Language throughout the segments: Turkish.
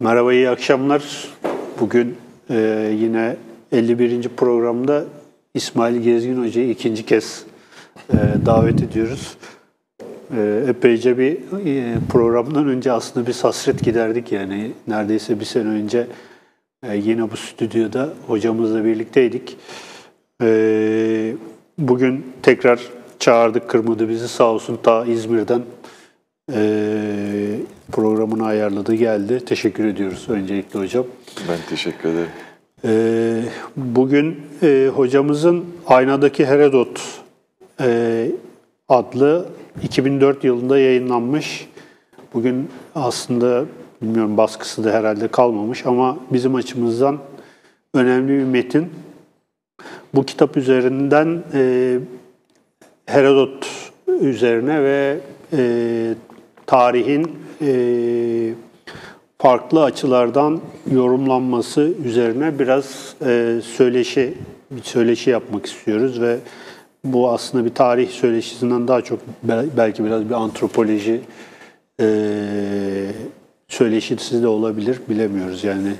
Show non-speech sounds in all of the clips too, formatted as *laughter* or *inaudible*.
Merhaba, iyi akşamlar. Bugün e, yine 51. programda İsmail Gezgin Hoca'yı ikinci kez e, davet ediyoruz. E, epeyce bir e, programdan önce aslında bir hasret giderdik yani. Neredeyse bir sene önce e, yine bu stüdyoda hocamızla birlikteydik. E, bugün tekrar çağırdık, kırmadı bizi sağ olsun ta İzmir'den programını ayarladı, geldi. Teşekkür ediyoruz öncelikle hocam. Ben teşekkür ederim. E, bugün e, hocamızın Aynadaki Herodot e, adlı 2004 yılında yayınlanmış. Bugün aslında bilmiyorum baskısı da herhalde kalmamış ama bizim açımızdan önemli bir metin. Bu kitap üzerinden e, Herodot üzerine ve e, tarihin e, farklı açılardan yorumlanması üzerine biraz e, söyleşi bir söyleşi yapmak istiyoruz ve bu aslında bir tarih söyleşisinden daha çok belki biraz bir antropoloji e, söyleşisi de olabilir bilemiyoruz yani.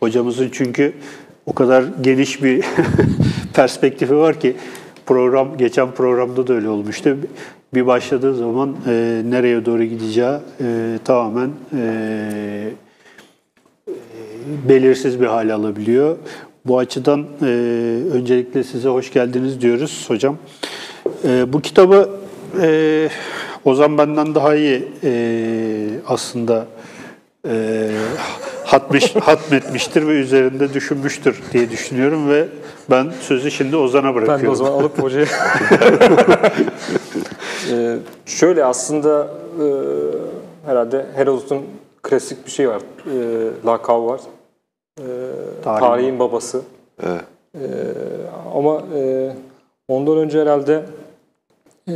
Hocamızın çünkü o kadar geniş bir *laughs* perspektifi var ki program geçen programda da öyle olmuştu bir başladığı zaman e, nereye doğru gideceği e, tamamen e, belirsiz bir hal alabiliyor. Bu açıdan e, öncelikle size hoş geldiniz diyoruz hocam. E, bu kitabı e, Ozan benden daha iyi e, aslında e, hatmiş, hatmetmiştir ve üzerinde düşünmüştür diye düşünüyorum ve ben sözü şimdi Ozan'a bırakıyorum. Ben de o zaman alıp hocaya... *laughs* ee, şöyle aslında e, herhalde Herodot'un klasik bir şey var, e, lakabı var. E, Tarih tarihin babası. Evet. E, ama e, ondan önce herhalde e,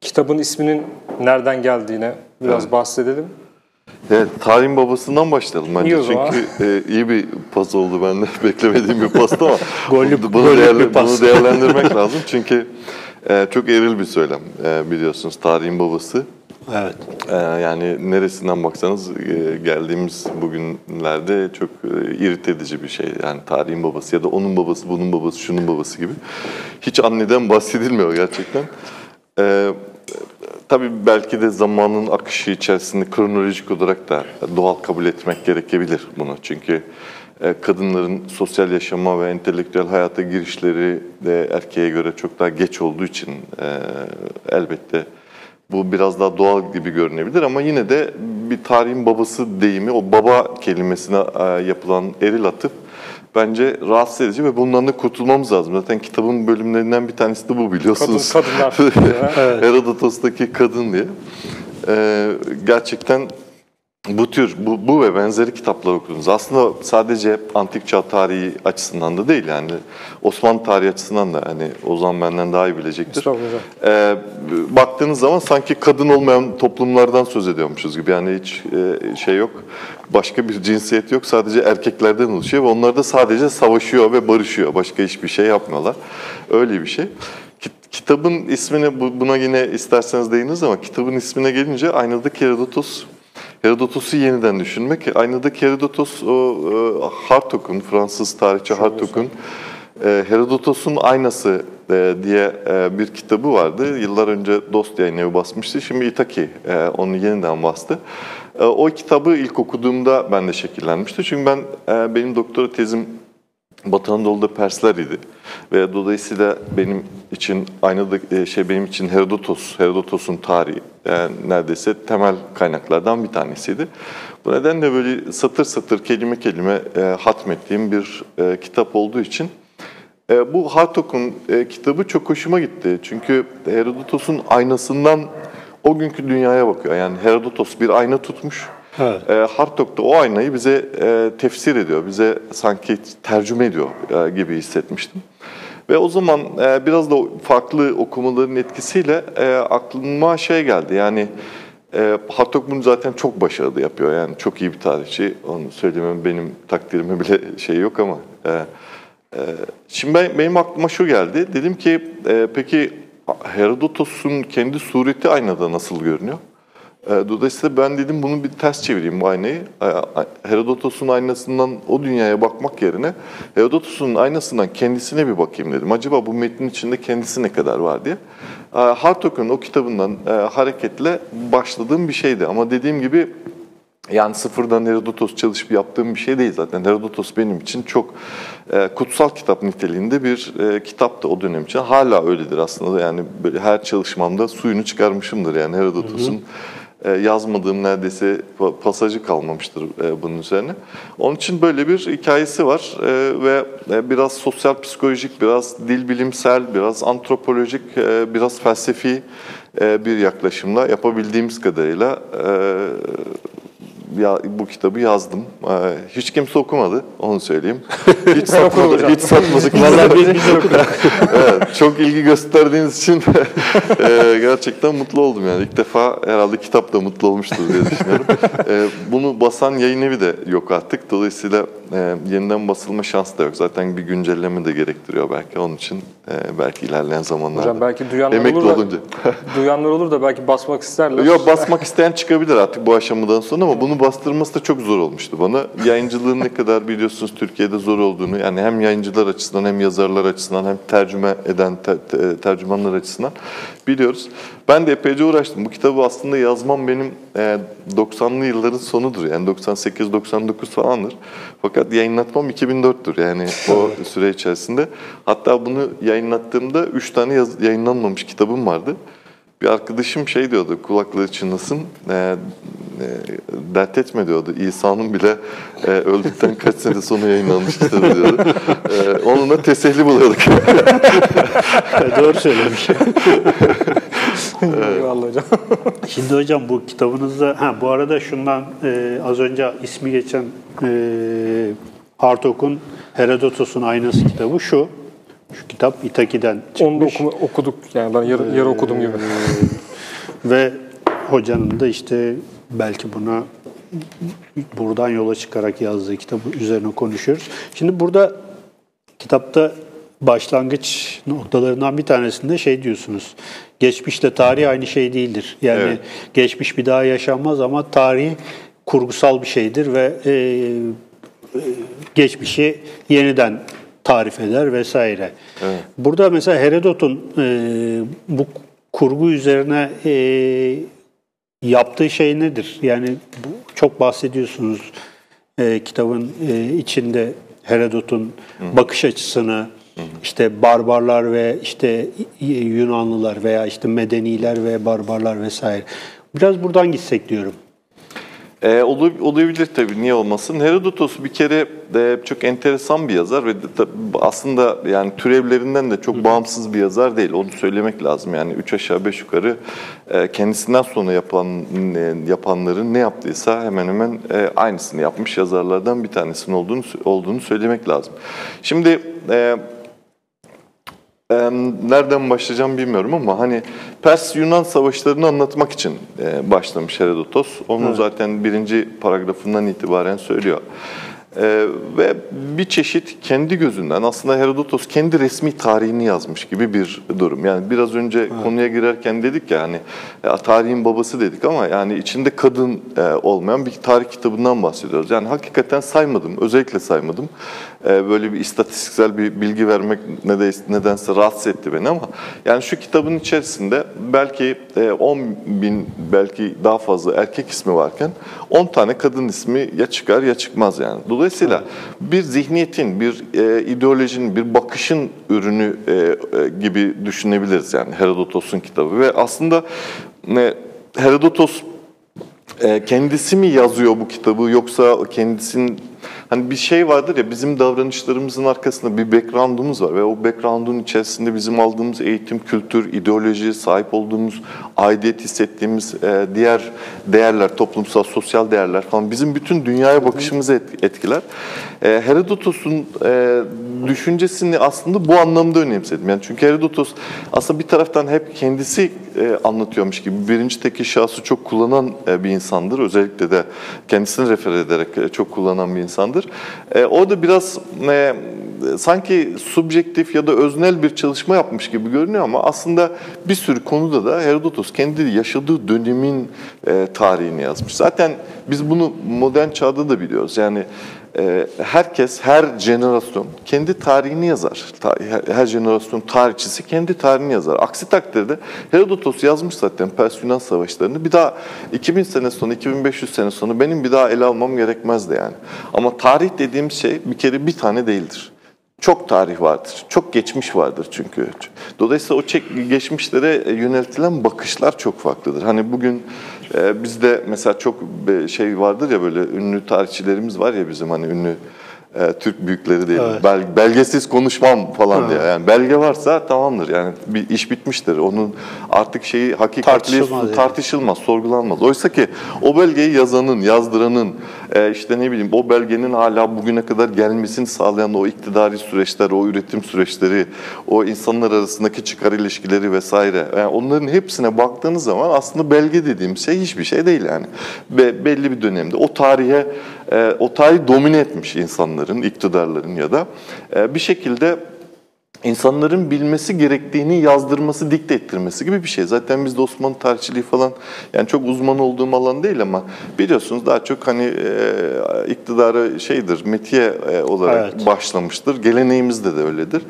kitabın isminin nereden geldiğine biraz evet. bahsedelim. Evet, tarihin babasından başlayalım bence. İyi Çünkü e, iyi bir pas oldu ben de *laughs* beklemediğim bir pasta ama *laughs* gollü, bunu, bunu, değerli, bir pas. bunu değerlendirmek *laughs* lazım. Çünkü e, çok eril bir söylem e, biliyorsunuz tarihin babası. Evet. E, yani neresinden baksanız e, geldiğimiz bugünlerde çok e, irit edici bir şey. Yani tarihin babası ya da onun babası, bunun babası, şunun babası gibi. Hiç anneden bahsedilmiyor gerçekten. Evet Tabii belki de zamanın akışı içerisinde kronolojik olarak da doğal kabul etmek gerekebilir bunu. Çünkü e, kadınların sosyal yaşama ve entelektüel hayata girişleri de erkeğe göre çok daha geç olduğu için e, elbette bu biraz daha doğal gibi görünebilir ama yine de bir tarihin babası deyimi, o baba kelimesine e, yapılan eril atıp bence rahatsız edici ve bundan da kurtulmamız lazım. Zaten kitabın bölümlerinden bir tanesi de bu biliyorsunuz. Kadın, kadınlar. *laughs* evet. Herodotos'taki kadın diye. Ee, gerçekten bu tür, bu, bu ve benzeri kitaplar okudunuz. Aslında sadece antik çağ tarihi açısından da değil yani Osmanlı tarihi açısından da hani Ozan benden daha iyi bilecektir. Ee, baktığınız zaman sanki kadın olmayan toplumlardan söz ediyormuşuz gibi yani hiç e, şey yok. Başka bir cinsiyet yok sadece erkeklerden oluşuyor ve onlar da sadece savaşıyor ve barışıyor. Başka hiçbir şey yapmıyorlar. Öyle bir şey. Kitabın ismini buna yine isterseniz değiniriz ama kitabın ismine gelince aynadaki Herodotos Herodotos'u yeniden düşünmek. Aynadaki Herodotos o e, Hartog'un, Fransız tarihçi Hartog'un e, Herodotos'un aynası e, diye bir kitabı vardı. Yıllar önce Dost yayın basmıştı. Şimdi Itaki onu yeniden bastı. O kitabı ilk okuduğumda ben de şekillenmişti. Çünkü ben benim doktora tezim Batı Anadolu'da Persler idi ve dolayısıyla benim için aynı da e, şey benim için Herodotos, Herodotos'un tarihi yani neredeyse temel kaynaklardan bir tanesiydi. Bu nedenle böyle satır satır kelime kelime e, hatmettiğim bir e, kitap olduğu için e, bu Hartok'un e, kitabı çok hoşuma gitti. Çünkü Herodotos'un aynasından o günkü dünyaya bakıyor. Yani Herodotos bir ayna tutmuş Evet. E, Hartog da o aynayı bize e, tefsir ediyor, bize sanki tercüme ediyor e, gibi hissetmiştim. Ve o zaman e, biraz da farklı okumaların etkisiyle e, aklıma şey geldi. Yani e, Hartog bunu zaten çok başarılı yapıyor. Yani çok iyi bir tarihçi. Onu söylemem benim takdirime bile şey yok ama. E, e, şimdi ben, benim aklıma şu geldi. Dedim ki e, peki Herodotos'un kendi sureti aynada nasıl görünüyor? E, dolayısıyla ben dedim bunu bir ters çevireyim bu aynayı. E, Herodotos'un aynasından o dünyaya bakmak yerine Herodotos'un aynasından kendisine bir bakayım dedim. Acaba bu metnin içinde kendisi ne kadar var diye. E, Hartok'un o kitabından hareketle başladığım bir şeydi. Ama dediğim gibi yani sıfırdan Herodotos çalışıp yaptığım bir şey değil zaten. Herodotos benim için çok e, kutsal kitap niteliğinde bir e, kitaptı o dönem için. Hala öyledir aslında. Yani böyle her çalışmamda suyunu çıkarmışımdır yani Herodotos'un. E, yazmadığım neredeyse pa- pasajı kalmamıştır e, bunun üzerine. Onun için böyle bir hikayesi var e, ve e, biraz sosyal psikolojik, biraz dil bilimsel, biraz antropolojik, e, biraz felsefi e, bir yaklaşımla yapabildiğimiz kadarıyla e, ya, bu kitabı yazdım. Ee, hiç kimse okumadı, onu söyleyeyim. *laughs* Hiç satmadık, hiç satmadık. *laughs* Vallahi biz, biz okuduk. *laughs* evet, çok ilgi gösterdiğiniz için e, gerçekten mutlu oldum yani. İlk defa herhalde kitap da mutlu olmuştur diye düşünüyorum. E, bunu basan yayın evi de yok artık. Dolayısıyla e, yeniden basılma şansı da yok. Zaten bir güncelleme de gerektiriyor belki. Onun için e, belki ilerleyen zamanlarda. Hocam belki duyanlar Emekli olur da, olunca. duyanlar olur da belki basmak isterler. Yok basmak isteyen çıkabilir artık bu aşamadan sonra ama bunu bastırması da çok zor olmuştu bana. Yayıncılığın ne kadar biliyorsunuz Türkiye'de zor olduğunu yani hem yayıncılar açısından hem yazarlar açısından hem tercüme eden te- te- tercümanlar açısından biliyoruz. Ben de epeyce uğraştım. Bu kitabı aslında yazmam benim e, 90'lı yılların sonudur. Yani 98-99 falandır. Fakat yayınlatmam 2004'tür yani o süre içerisinde. Hatta bunu yayınlattığımda 3 tane yaz- yayınlanmamış kitabım vardı. Bir arkadaşım şey diyordu, kulaklığı çınlasın, e, e, dert etme diyordu. İsa'nın bile e, öldükten kaç sene sonra yayınlanmış kitabı diyordu. E, onunla teselli buluyorduk. *laughs* Doğru söylemiş. *laughs* Eyvallah hocam. Şimdi hocam bu kitabınızda, ha bu arada şundan e, az önce ismi geçen e, Hartok'un Herodotos'un Aynası kitabı şu. Şu kitap İtaki'den Onu da çıkmış. okuma- okuduk yani ben yarı, yarı okudum gibi. *laughs* Ve hocanın da işte belki buna buradan yola çıkarak yazdığı kitabı üzerine konuşuyoruz. Şimdi burada kitapta başlangıç noktalarından bir tanesinde şey diyorsunuz. Geçmişle tarih aynı şey değildir. Yani Evet. geçmiş bir daha yaşanmaz ama tarih kurgusal bir şeydir ve e, e, geçmişi yeniden tarif eder vesaire. Burada mesela Herodot'un e, bu kurgu üzerine e, yaptığı şey nedir? Yani bu, çok bahsediyorsunuz e, kitabın e, içinde Herodot'un bakış açısını, işte barbarlar ve işte Yunanlılar veya işte medeniler ve barbarlar vesaire. Biraz buradan gitsek diyorum. E, olabilir tabii, niye olmasın? Herodotos bir kere de çok enteresan bir yazar ve aslında yani türevlerinden de çok bağımsız bir yazar değil. Onu söylemek lazım. Yani üç aşağı beş yukarı e, kendisinden sonra yapan e, yapanların ne yaptıysa hemen hemen e, aynısını yapmış yazarlardan bir tanesinin olduğunu olduğunu söylemek lazım. Şimdi e, e, nereden başlayacağım bilmiyorum ama hani Pers-Yunan savaşlarını anlatmak için e, başlamış Herodotos. Onu zaten birinci paragrafından itibaren söylüyor. E, ve bir çeşit kendi gözünden aslında Herodotos kendi resmi tarihini yazmış gibi bir durum. Yani biraz önce konuya girerken dedik ya hani ya, tarihin babası dedik ama yani içinde kadın e, olmayan bir tarih kitabından bahsediyoruz. Yani hakikaten saymadım, özellikle saymadım. E, böyle bir istatistiksel bir bilgi vermek nedense, rahatsız etti beni ama yani şu kitabın içerisinde belki e, 10 bin belki daha fazla erkek ismi varken 10 tane kadın ismi ya çıkar ya çıkmaz yani. Dolayısıyla bir zihniyetin, bir e, ideolojinin, bir bakışın ürünü e, e, gibi düşünebiliriz yani Herodotos'un kitabı ve aslında e, Herodotos e, kendisi mi yazıyor bu kitabı yoksa kendisinin hani bir şey vardır ya bizim davranışlarımızın arkasında bir background'umuz var ve o background'un içerisinde bizim aldığımız eğitim, kültür, ideoloji, sahip olduğumuz aidiyet hissettiğimiz e, diğer değerler, toplumsal, sosyal değerler falan bizim bütün dünyaya bakışımızı et- etkiler. E, Herodotos'un e, düşüncesini aslında bu anlamda önemsedim. Yani çünkü Herodotos aslında bir taraftan hep kendisi e, anlatıyormuş gibi birinci tekil şahsı çok kullanan e, bir insandır. Özellikle de kendisini refer ederek e, çok kullanan bir insandır. E, orada biraz e, sanki subjektif ya da öznel bir çalışma yapmış gibi görünüyor ama aslında bir sürü konuda da Herodotos kendi yaşadığı dönemin e, tarihini yazmış. Zaten biz bunu modern çağda da biliyoruz. Yani e, herkes, her jenerasyon kendi tarihini yazar. Ta, her, her jenerasyon tarihçisi kendi tarihini yazar. Aksi takdirde Herodotos yazmış zaten Pers-Yunan savaşlarını. Bir daha 2000 sene sonra, 2500 sene sonra benim bir daha ele almam gerekmezdi yani. Ama tarih dediğim şey bir kere bir tane değildir. Çok tarih vardır, çok geçmiş vardır çünkü. Dolayısıyla o çek, geçmişlere yöneltilen bakışlar çok farklıdır. Hani bugün e, bizde mesela çok şey vardır ya böyle ünlü tarihçilerimiz var ya bizim hani ünlü e, Türk büyükleri değil. Evet. Bel, belgesiz konuşmam falan evet. diye. Yani belge varsa tamamdır. Yani bir iş bitmiştir. Onun artık şeyi hakikatli tartışılmaz, tartışılmaz yani. sorgulanmaz. Oysa ki o belgeyi yazanın, yazdıranın e, işte ne bileyim o belgenin hala bugüne kadar gelmesini sağlayan o iktidari süreçler, o üretim süreçleri, o insanlar arasındaki çıkar ilişkileri vesaire. Yani onların hepsine baktığınız zaman aslında belge dediğim şey hiçbir şey değil yani. Be, belli bir dönemde o tarihe e, o tarih domine etmiş insanların, iktidarların ya da e, bir şekilde insanların bilmesi gerektiğini yazdırması, dikte ettirmesi gibi bir şey. Zaten bizde Osmanlı tarihçiliği falan yani çok uzman olduğum alan değil ama biliyorsunuz daha çok hani e, iktidara şeydir, metiye e, olarak evet. başlamıştır. Geleneğimizde de öyledir.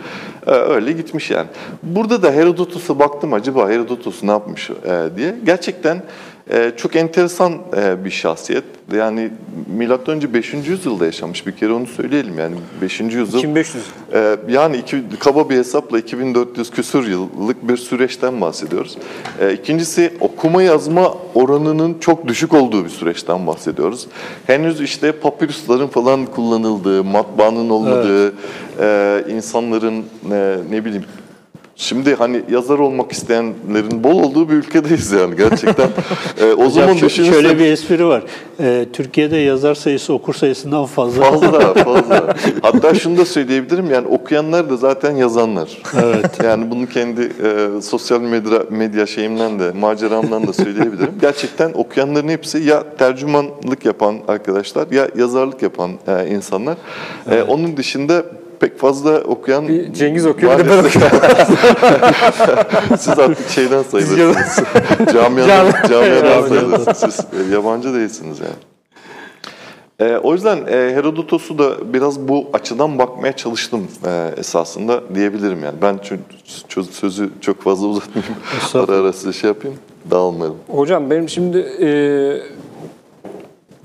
E, öyle gitmiş yani. Burada da Herodotos'a baktım acaba Herodotos ne yapmış e, diye. Gerçekten ee, çok enteresan e, bir şahsiyet. Yani milattan önce 5. yüzyılda yaşamış bir kere onu söyleyelim yani 5. yüzyıl. 2500. E, yani iki, kaba bir hesapla 2400 küsur yıllık bir süreçten bahsediyoruz. E, ikincisi okuma yazma oranının çok düşük olduğu bir süreçten bahsediyoruz. Henüz işte papirüslerin falan kullanıldığı, matbaanın olmadığı, evet. e, insanların e, ne bileyim Şimdi hani yazar olmak isteyenlerin bol olduğu bir ülkedeyiz yani gerçekten. *laughs* ee, o zaman düşünürsen... Şöyle bir espri var. Ee, Türkiye'de yazar sayısı okur sayısından fazla. Fazla, *laughs* fazla. Hatta şunu da söyleyebilirim yani okuyanlar da zaten yazanlar. Evet. Yani bunu kendi e, sosyal medya, medya şeyimden de, maceramdan da söyleyebilirim. Gerçekten okuyanların hepsi ya tercümanlık yapan arkadaşlar ya yazarlık yapan e, insanlar. E, evet. E, onun dışında pek fazla okuyan... Bir Cengiz okuyor, bir de ben okuyorum. *laughs* Siz artık şeyden sayılırsınız. *laughs* camiadan, camiadan sayılırsınız. Siz e, yabancı değilsiniz yani. E, o yüzden e, Herodotos'u da biraz bu açıdan bakmaya çalıştım e, esasında diyebilirim yani. Ben çünkü sözü çok fazla uzatmayayım. ara ara size şey yapayım, dağılmayalım. Hocam benim şimdi e,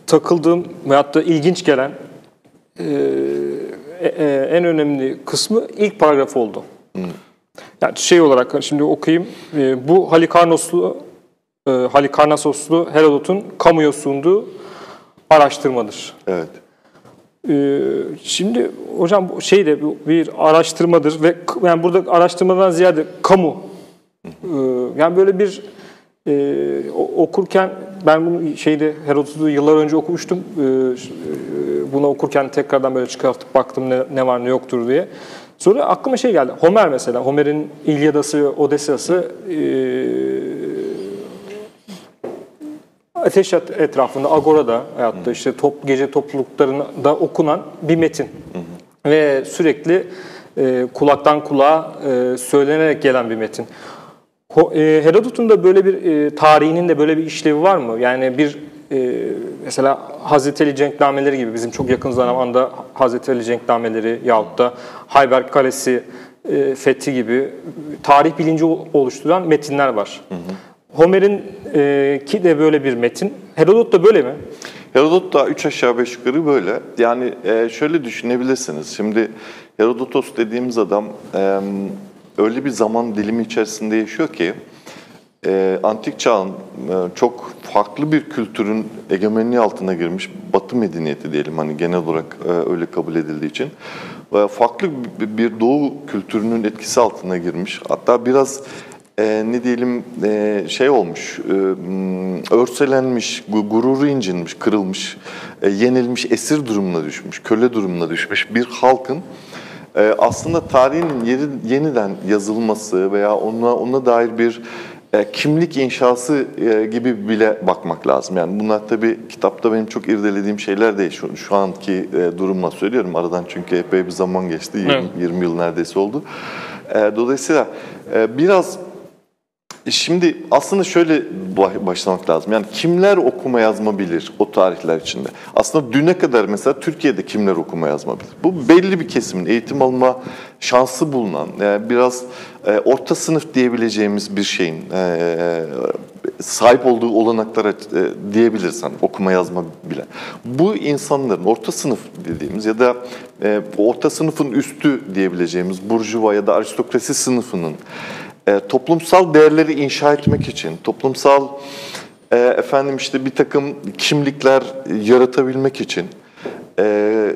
takıldığım veyahut da ilginç gelen e, en önemli kısmı ilk paragraf oldu. Hmm. Yani şey olarak şimdi okuyayım. E, bu Halikarnoslu e, Halikarnasoslu Herodot'un kamuya sunduğu araştırmadır. Evet. E, şimdi hocam şey de bir araştırmadır ve yani burada araştırmadan ziyade kamu. E, yani böyle bir e, okurken ben bunu şeyde Herodot'u yıllar önce okumuştum. E, bunu okurken tekrardan böyle çıkartıp baktım ne, ne var ne yoktur diye. Sonra aklıma şey geldi. Homer mesela. Homer'in İlyadası ve Odesyası e, ateş etrafında, agorada hayatta işte top, gece topluluklarında okunan bir metin. Hı hı. Ve sürekli e, kulaktan kulağa e, söylenerek gelen bir metin. E, Herodot'un da böyle bir e, tarihinin de böyle bir işlevi var mı? Yani bir e, mesela Hazreti Ali cenknameleri gibi bizim çok yakın zamanda Hazreti Ali cenknameleri yahut da Hayber Kalesi e, fethi gibi tarih bilinci oluşturan metinler var. Hı hı. Homer'in e, ki de böyle bir metin. Herodot da böyle mi? Herodot da üç aşağı beş yukarı böyle. Yani e, şöyle düşünebilirsiniz. Şimdi Herodotos dediğimiz adam e, öyle bir zaman dilimi içerisinde yaşıyor ki e, antik çağın e, çok farklı bir kültürün egemenliği altına girmiş Batı medeniyeti diyelim hani genel olarak e, öyle kabul edildiği için ve farklı bir, Doğu kültürünün etkisi altına girmiş. Hatta biraz e, ne diyelim e, şey olmuş, e, örselenmiş, gururu incinmiş, kırılmış, e, yenilmiş, esir durumuna düşmüş, köle durumuna düşmüş bir halkın e, aslında tarihin yeni, yeniden yazılması veya ona ona dair bir e, kimlik inşası e, gibi bile bakmak lazım. Yani bunlar tabii kitapta benim çok irdelediğim şeyler değil. Şu, şu anki e, durumla söylüyorum. Aradan çünkü epey bir zaman geçti. 20, Evet. 20 yıl neredeyse oldu. E, dolayısıyla e, biraz Şimdi aslında şöyle ba- başlamak lazım. Yani kimler okuma yazma bilir o tarihler içinde? Aslında düne kadar mesela Türkiye'de kimler okuma yazma bilir? Bu belli bir kesimin eğitim alma şansı bulunan, yani biraz e, orta sınıf diyebileceğimiz bir şeyin e, sahip olduğu olanaklara e, diyebilirsen okuma yazma bilen. Bu insanların orta sınıf dediğimiz ya da e, orta sınıfın üstü diyebileceğimiz burjuva ya da aristokrasi sınıfının e, toplumsal değerleri inşa etmek için, toplumsal e, efendim işte bir takım kimlikler yaratabilmek için e,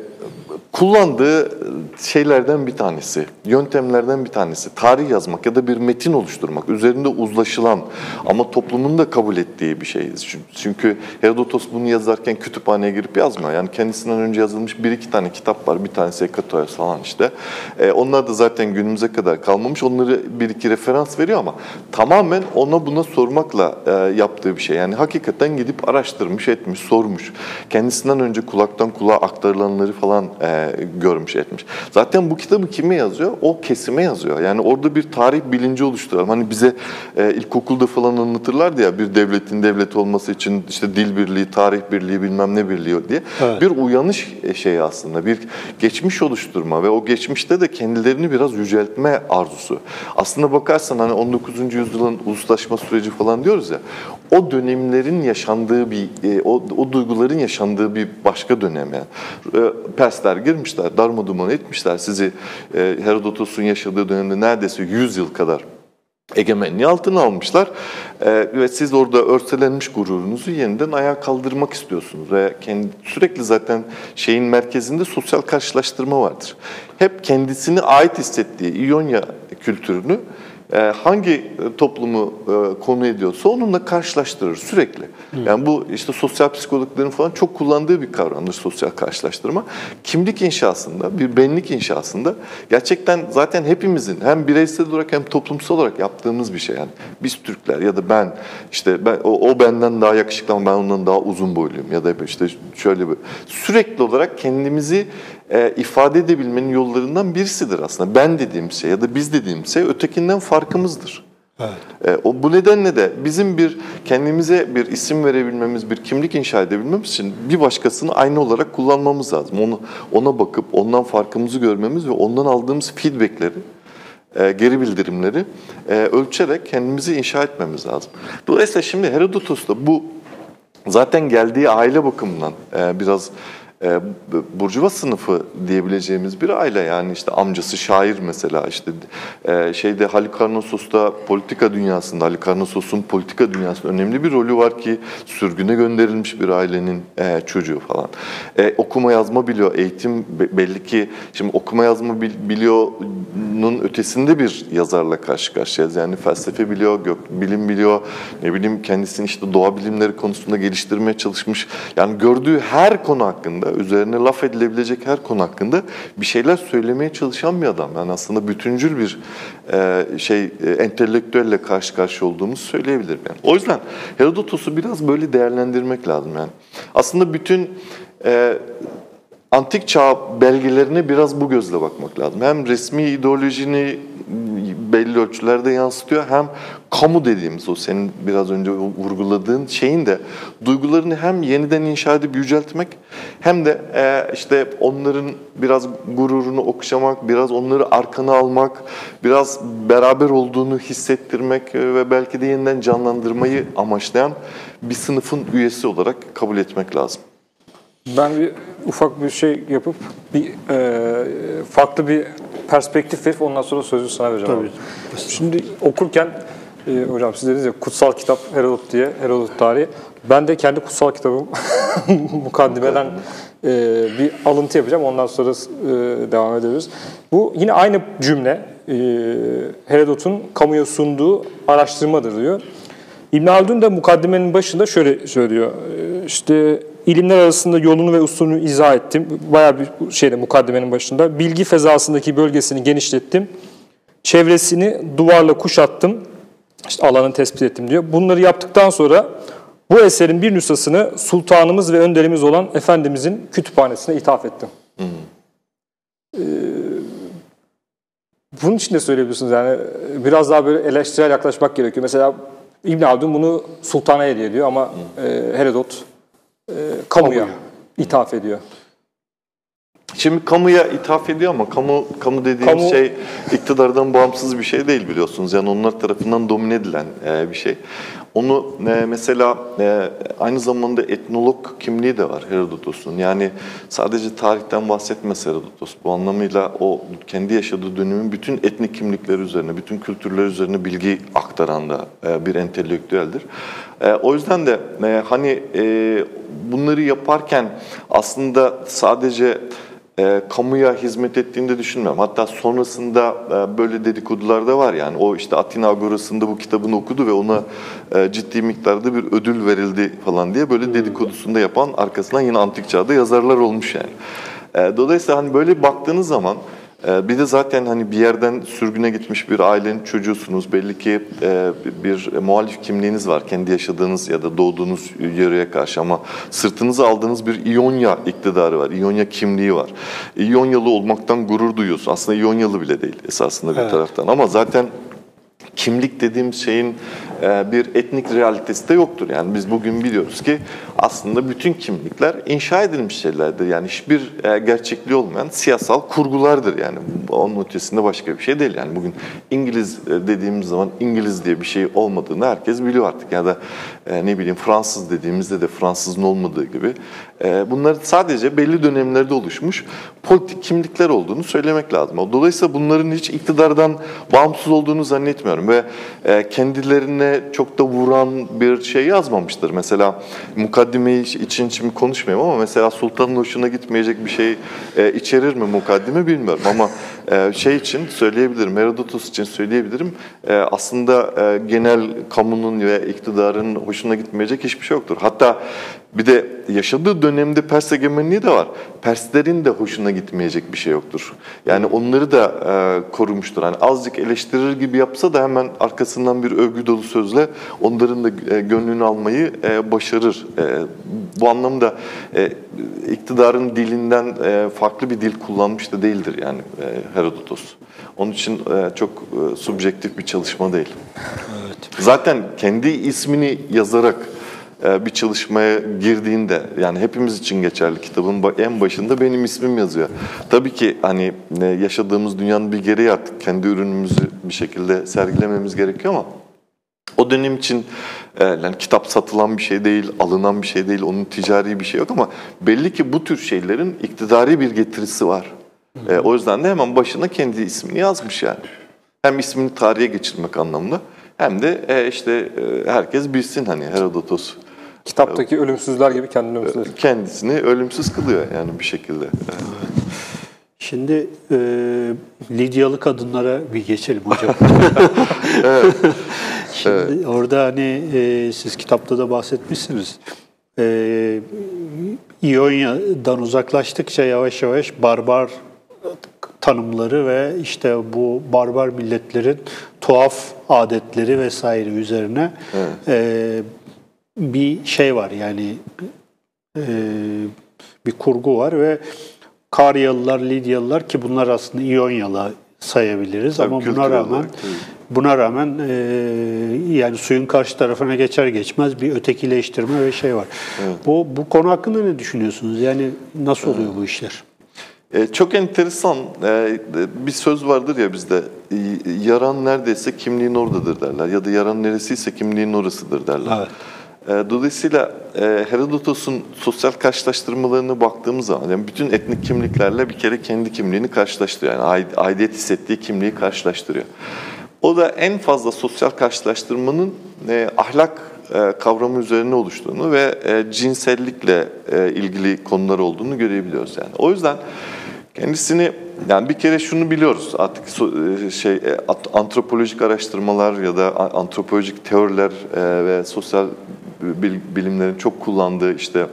kullandığı şeylerden bir tanesi, yöntemlerden bir tanesi tarih yazmak ya da bir metin oluşturmak, üzerinde uzlaşılan ama toplumun da kabul ettiği bir şey. Çünkü- Herodotos bunu yazarken kütüphaneye girip yazmıyor. Yani kendisinden önce yazılmış bir iki tane kitap var. Bir tanesi Hekatoyos falan işte. E, onlar da zaten günümüze kadar kalmamış. Onları bir iki referans veriyor ama tamamen ona buna sormakla e, yaptığı bir şey. Yani hakikaten gidip araştırmış, etmiş, sormuş. Kendisinden önce kulaktan kulağa aktarılanları falan e, görmüş, etmiş. Zaten bu kitabı kime yazıyor? O kesime yazıyor. Yani orada bir tarih bilinci oluşturalım. Hani bize e, ilkokulda falan anlatırlardı ya bir devletin devlet olması için işte dil birliği, tarih birliği, bilmem ne birliği diye. Evet. Bir uyanış şeyi aslında, bir geçmiş oluşturma ve o geçmişte de kendilerini biraz yüceltme arzusu. Aslında bakarsan hani 19. yüzyılın uluslaşma süreci falan diyoruz ya, o dönemlerin yaşandığı bir, e, o, o duyguların yaşandığı bir başka dönem yani. E, Persler girmişler, darmaduman etmişler sizi e, Herodotos'un yaşadığı dönemde neredeyse 100 yıl kadar egemenliği altına almışlar Ee, ve siz orada örselenmiş gururunuzu yeniden ayağa kaldırmak istiyorsunuz ve kendi, sürekli zaten şeyin merkezinde sosyal karşılaştırma vardır. Hep kendisini ait hissettiği İonya kültürünü hangi e, toplumu e, konu ediyorsa onunla karşılaştırır sürekli. Yani bu işte sosyal psikologların falan çok kullandığı bir kavramdır sosyal karşılaştırma. Kimlik inşasında, bir benlik inşasında gerçekten zaten hepimizin hem bireysel olarak hem toplumsal olarak yaptığımız bir şey. Yani biz Türkler ya da ben işte ben o, o benden daha yakışıklı ama ben ondan daha uzun boyluyum ya da işte şöyle bir sürekli olarak kendimizi e, ifade edebilmenin yollarından birisidir aslında. Ben dediğim şey ya da biz dediğim şey ötekinden farkımızdır. E, o bu nedenle de bizim bir kendimize bir isim verebilmemiz, bir kimlik inşa edebilmemiz için bir başkasını aynı olarak kullanmamız lazım. Onu ona bakıp ondan farkımızı görmemiz ve ondan aldığımız feedbackleri e, geri bildirimleri e, ölçerek kendimizi inşa etmemiz lazım. Dolayısıyla şimdi Herodotos'ta bu zaten geldiği aile bakımından e, biraz e, burjuva sınıfı diyebileceğimiz bir aile yani işte amcası şair mesela işte e, şeyde Halikarnassos'ta politika dünyasında Halikarnassos'un politika dünyasında önemli bir rolü var ki sürgüne gönderilmiş bir ailenin e, çocuğu falan. E, okuma yazma biliyor, eğitim be- belli ki şimdi okuma yazma bil, biliyor'nun ötesinde bir yazarla karşı karşıyayız. Yani felsefe biliyor, gök bilim biliyor, ne bileyim kendisini işte doğa bilimleri konusunda geliştirmeye çalışmış. Yani gördüğü her konu hakkında, üzerine laf edilebilecek her konu hakkında bir şeyler söylemeye çalışan bir adam. Yani aslında bütüncül bir e, şey e, entelektüelle karşı karşıya olduğumuzu söyleyebilirim. Yani. O yüzden Herodotos'u biraz böyle değerlendirmek lazım yani. Aslında bütün e, antik çağ belgelerine biraz bu gözle bakmak lazım. Hem resmi ideolojini belli ölçülerde yansıtıyor hem kamu dediğimiz o senin biraz önce vurguladığın şeyin de duygularını hem yeniden inşa edip yüceltmek hem de e, işte onların biraz gururunu okşamak, biraz onları arkana almak, biraz beraber olduğunu hissettirmek e, ve belki de yeniden canlandırmayı amaçlayan bir sınıfın üyesi olarak kabul etmek lazım. Ben bir ufak bir şey yapıp bir e, farklı bir perspektif verip ondan sonra sözü sana vereceğim. Tabii. abi. Şimdi okurken e, hocam siz dediniz ya kutsal kitap Herodot diye Herodot tarihi. Ben de kendi kutsal kitabım *laughs* mukaddimeden e, bir alıntı yapacağım. Ondan sonra e, devam ederiz. Bu yine aynı cümle e, Herodot'un kamuya sunduğu araştırmadır diyor. İbn Haldun da mukaddimenin başında şöyle söylüyor. E, İşte ilimler arasında yolunu ve usulünü izah ettim. Bayağı bir şeyde mukaddimenin başında. Bilgi fezasındaki bölgesini genişlettim. Çevresini duvarla kuşattım. İşte alanı tespit ettim diyor. Bunları yaptıktan sonra bu eserin bir nüshasını sultanımız ve önderimiz olan Efendimizin kütüphanesine ithaf ettim. Ee, bunun için de söyleyebilirsiniz yani biraz daha böyle eleştirel yaklaşmak gerekiyor. Mesela İbn Haldun bunu sultana hediye ediyor ama e, Herodot e, kamuya ithaf ediyor. Şimdi kamuya ithaf ediyor ama kamu kamu dediğimiz Kamu- şey iktidardan bağımsız bir şey değil biliyorsunuz. Yani onlar tarafından domine edilen e, bir şey. Onu e, mesela e, aynı zamanda etnolog kimliği de var Herodotos'un. Yani sadece tarihten bahsetmez Herodotos. Bu anlamıyla o kendi yaşadığı dönemin bütün etnik kimlikleri üzerine, bütün kültürler üzerine bilgi aktaran da e, bir entelektüeldir. E, o yüzden de e, hani e, bunları yaparken aslında sadece e, kamuya hizmet ettiğini de düşünmüyorum. Hatta sonrasında e, böyle dedikodular da var yani. O işte Atina Agorası'nda bu kitabını okudu ve ona e, ciddi miktarda bir ödül verildi falan diye böyle dedikodusunu da yapan arkasından yine antik çağda yazarlar olmuş yani. E, dolayısıyla hani böyle baktığınız zaman bir de zaten hani bir yerden sürgüne gitmiş bir ailenin çocuğusunuz. Belli ki e, bir muhalif kimliğiniz var. Kendi yaşadığınız ya da doğduğunuz yöreye karşı ama sırtınıza aldığınız bir İonya iktidarı var. İonya kimliği var. İonyalı olmaktan gurur duyuyorsun. Aslında İonyalı bile değil esasında bir Evet. taraftan. Ama zaten kimlik dediğim şeyin e, bir etnik realitesi de yoktur. Yani biz bugün biliyoruz ki aslında bütün kimlikler inşa edilmiş şeylerdir. Yani hiçbir e, gerçekliği olmayan siyasal kurgulardır. Yani onun ötesinde başka bir şey değil. Yani bugün İngiliz e, dediğimiz zaman İngiliz diye bir şey olmadığını herkes biliyor artık. Ya da ne bileyim Fransız dediğimizde de Fransızın olmadığı gibi. E, bunlar sadece belli dönemlerde oluşmuş politik kimlikler olduğunu söylemek lazım. Dolayısıyla bunların hiç iktidardan bağımsız olduğunu zannetmiyorum ve e, kendilerine çok da vuran bir şey yazmamıştır. Mesela mukaddimeyi için şimdi konuşmayayım ama mesela sultanın hoşuna gitmeyecek bir şey e, içerir mi mukaddime bilmiyorum ama e, şey için söyleyebilirim, Herodotus için söyleyebilirim. Aslında genel kamunun ve iktidarın hoşuna gitmeyecek hiçbir şey yoktur. Hatta bir de yaşadığı dönemde Pers egemenliği de var. Perslerin de hoşuna gitmeyecek bir şey yoktur. Yani onları da e, korumuştur. Hani azıcık eleştirir gibi yapsa da hemen arkasından bir övgü dolu sözle onların da e, gönlünü almayı e, başarır. E, bu anlamda e, iktidarın dilinden e, farklı bir dil kullanmış da değildir yani e, Herodotos. Onun için e, çok e, subjektif bir çalışma değil. Zaten kendi ismini yazarak bir çalışmaya girdiğinde yani hepimiz için geçerli kitabın en başında benim ismim yazıyor. Tabii ki hani yaşadığımız dünyanın bir gereği artık kendi ürünümüzü bir şekilde sergilememiz gerekiyor ama o dönem için e, yani kitap satılan bir şey değil, alınan bir şey değil, onun ticari bir şey yok ama belli ki bu tür şeylerin iktidari bir getirisi var. E, o yüzden de hemen başına kendi ismini yazmış yani. Hem ismini tarihe geçirmek anlamında hem de e, işte e, herkes bilsin hani Herodotos Kitaptaki ölümsüzler gibi kendini ölümsüzler. kendisini ölümsüz kılıyor yani bir şekilde. Evet. Şimdi e, Lidyalı kadınlara bir geçelim hocam. *laughs* Şimdi orada hani e, siz kitapta da bahsetmişsiniz. E, İonya'dan uzaklaştıkça yavaş yavaş barbar tanımları ve işte bu barbar milletlerin tuhaf adetleri vesaire üzerine e, bir şey var yani e, bir kurgu var ve Karyalılar, Lidyalılar ki bunlar aslında İonyalı sayabiliriz Tabii, ama buna rağmen olarak, buna rağmen e, yani suyun karşı tarafına geçer geçmez bir ötekileştirme ve şey var. Bu bu konu hakkında ne düşünüyorsunuz? Yani nasıl oluyor bu işler? E, çok enteresan e, bir söz vardır ya bizde yaran neredeyse kimliğin oradadır derler ya da yaran neresiyse kimliğin orasıdır derler. Evet. E, dolayısıyla e, Herodotos'un sosyal karşılaştırmalarına baktığımız zaman yani bütün etnik kimliklerle bir kere kendi kimliğini karşılaştırıyor. Yani aid- aidiyet hissettiği kimliği karşılaştırıyor. O da en fazla sosyal karşılaştırmanın e, ahlak kavramı üzerine oluştuğunu ve cinsellikle ilgili konular olduğunu görebiliyoruz yani. O yüzden kendisini yani bir kere şunu biliyoruz artık şey antropolojik araştırmalar ya da antropolojik teoriler ve sosyal bilimlerin çok kullandığı işte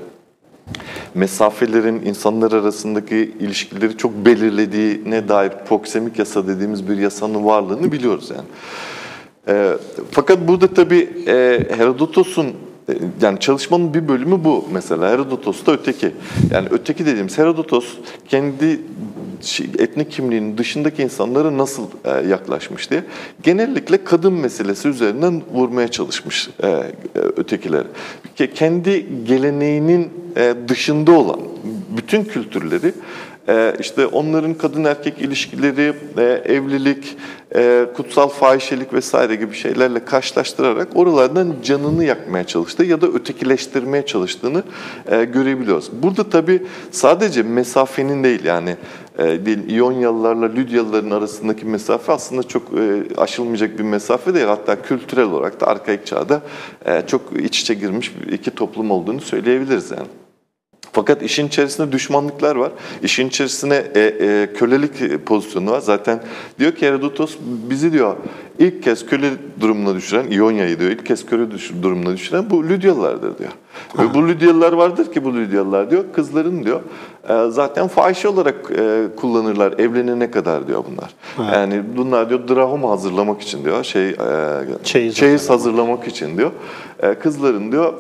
mesafelerin insanlar arasındaki ilişkileri çok belirlediğine dair proksemik yasa dediğimiz bir yasanın varlığını biliyoruz yani. E, fakat burada tabii e, Herodotos'un e, yani çalışmanın bir bölümü bu mesela. Herodotos da öteki. Yani öteki dediğimiz Herodotos kendi etnik kimliğinin dışındaki insanlara nasıl e, yaklaşmış diye genellikle kadın meselesi üzerinden vurmaya çalışmış e, e, ötekiler. Kendi geleneğinin dışında olan bütün kültürleri işte onların kadın erkek ilişkileri, evlilik, kutsal fahişelik vesaire gibi şeylerle karşılaştırarak oralardan canını yakmaya çalıştı ya da ötekileştirmeye çalıştığını görebiliyoruz. Burada tabii sadece mesafenin değil yani e, değil, İyonyalılarla arasındaki mesafe aslında çok e, aşılmayacak bir mesafe değil. Hatta kültürel olarak da arkaik çağda e, çok iç içe girmiş iki toplum olduğunu söyleyebiliriz yani. Fakat işin içerisinde düşmanlıklar var. İşin içerisinde e, e, kölelik pozisyonu var. Zaten diyor ki Herodotos bizi diyor ilk kez köle durumuna düşüren, İonya'yı diyor ilk kez köle durumuna düşüren bu Lidyalılardır diyor. Bu Lidyalılar vardır ki bu Lidyalılar diyor kızların diyor e, zaten fahişe olarak e, kullanırlar evlenene kadar diyor bunlar. Evet. Yani bunlar diyor drahom hazırlamak için diyor şey e, çeyiz, çeyiz hazırlamak için diyor. Kızların diyor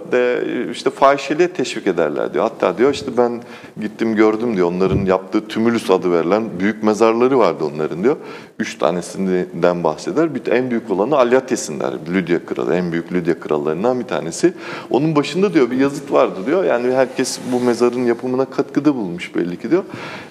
işte fahişeliğe teşvik ederler diyor. Hatta diyor işte ben gittim gördüm diyor onların yaptığı tümülüs adı verilen büyük mezarları vardı onların diyor. Üç tanesinden bahseder. Bir en büyük olanı Alyates'in der. Lüdya kralı, en büyük Lüdya krallarından bir tanesi. Onun başında diyor bir yazıt vardı diyor. Yani herkes bu mezarın yapımına katkıda bulmuş belli ki diyor.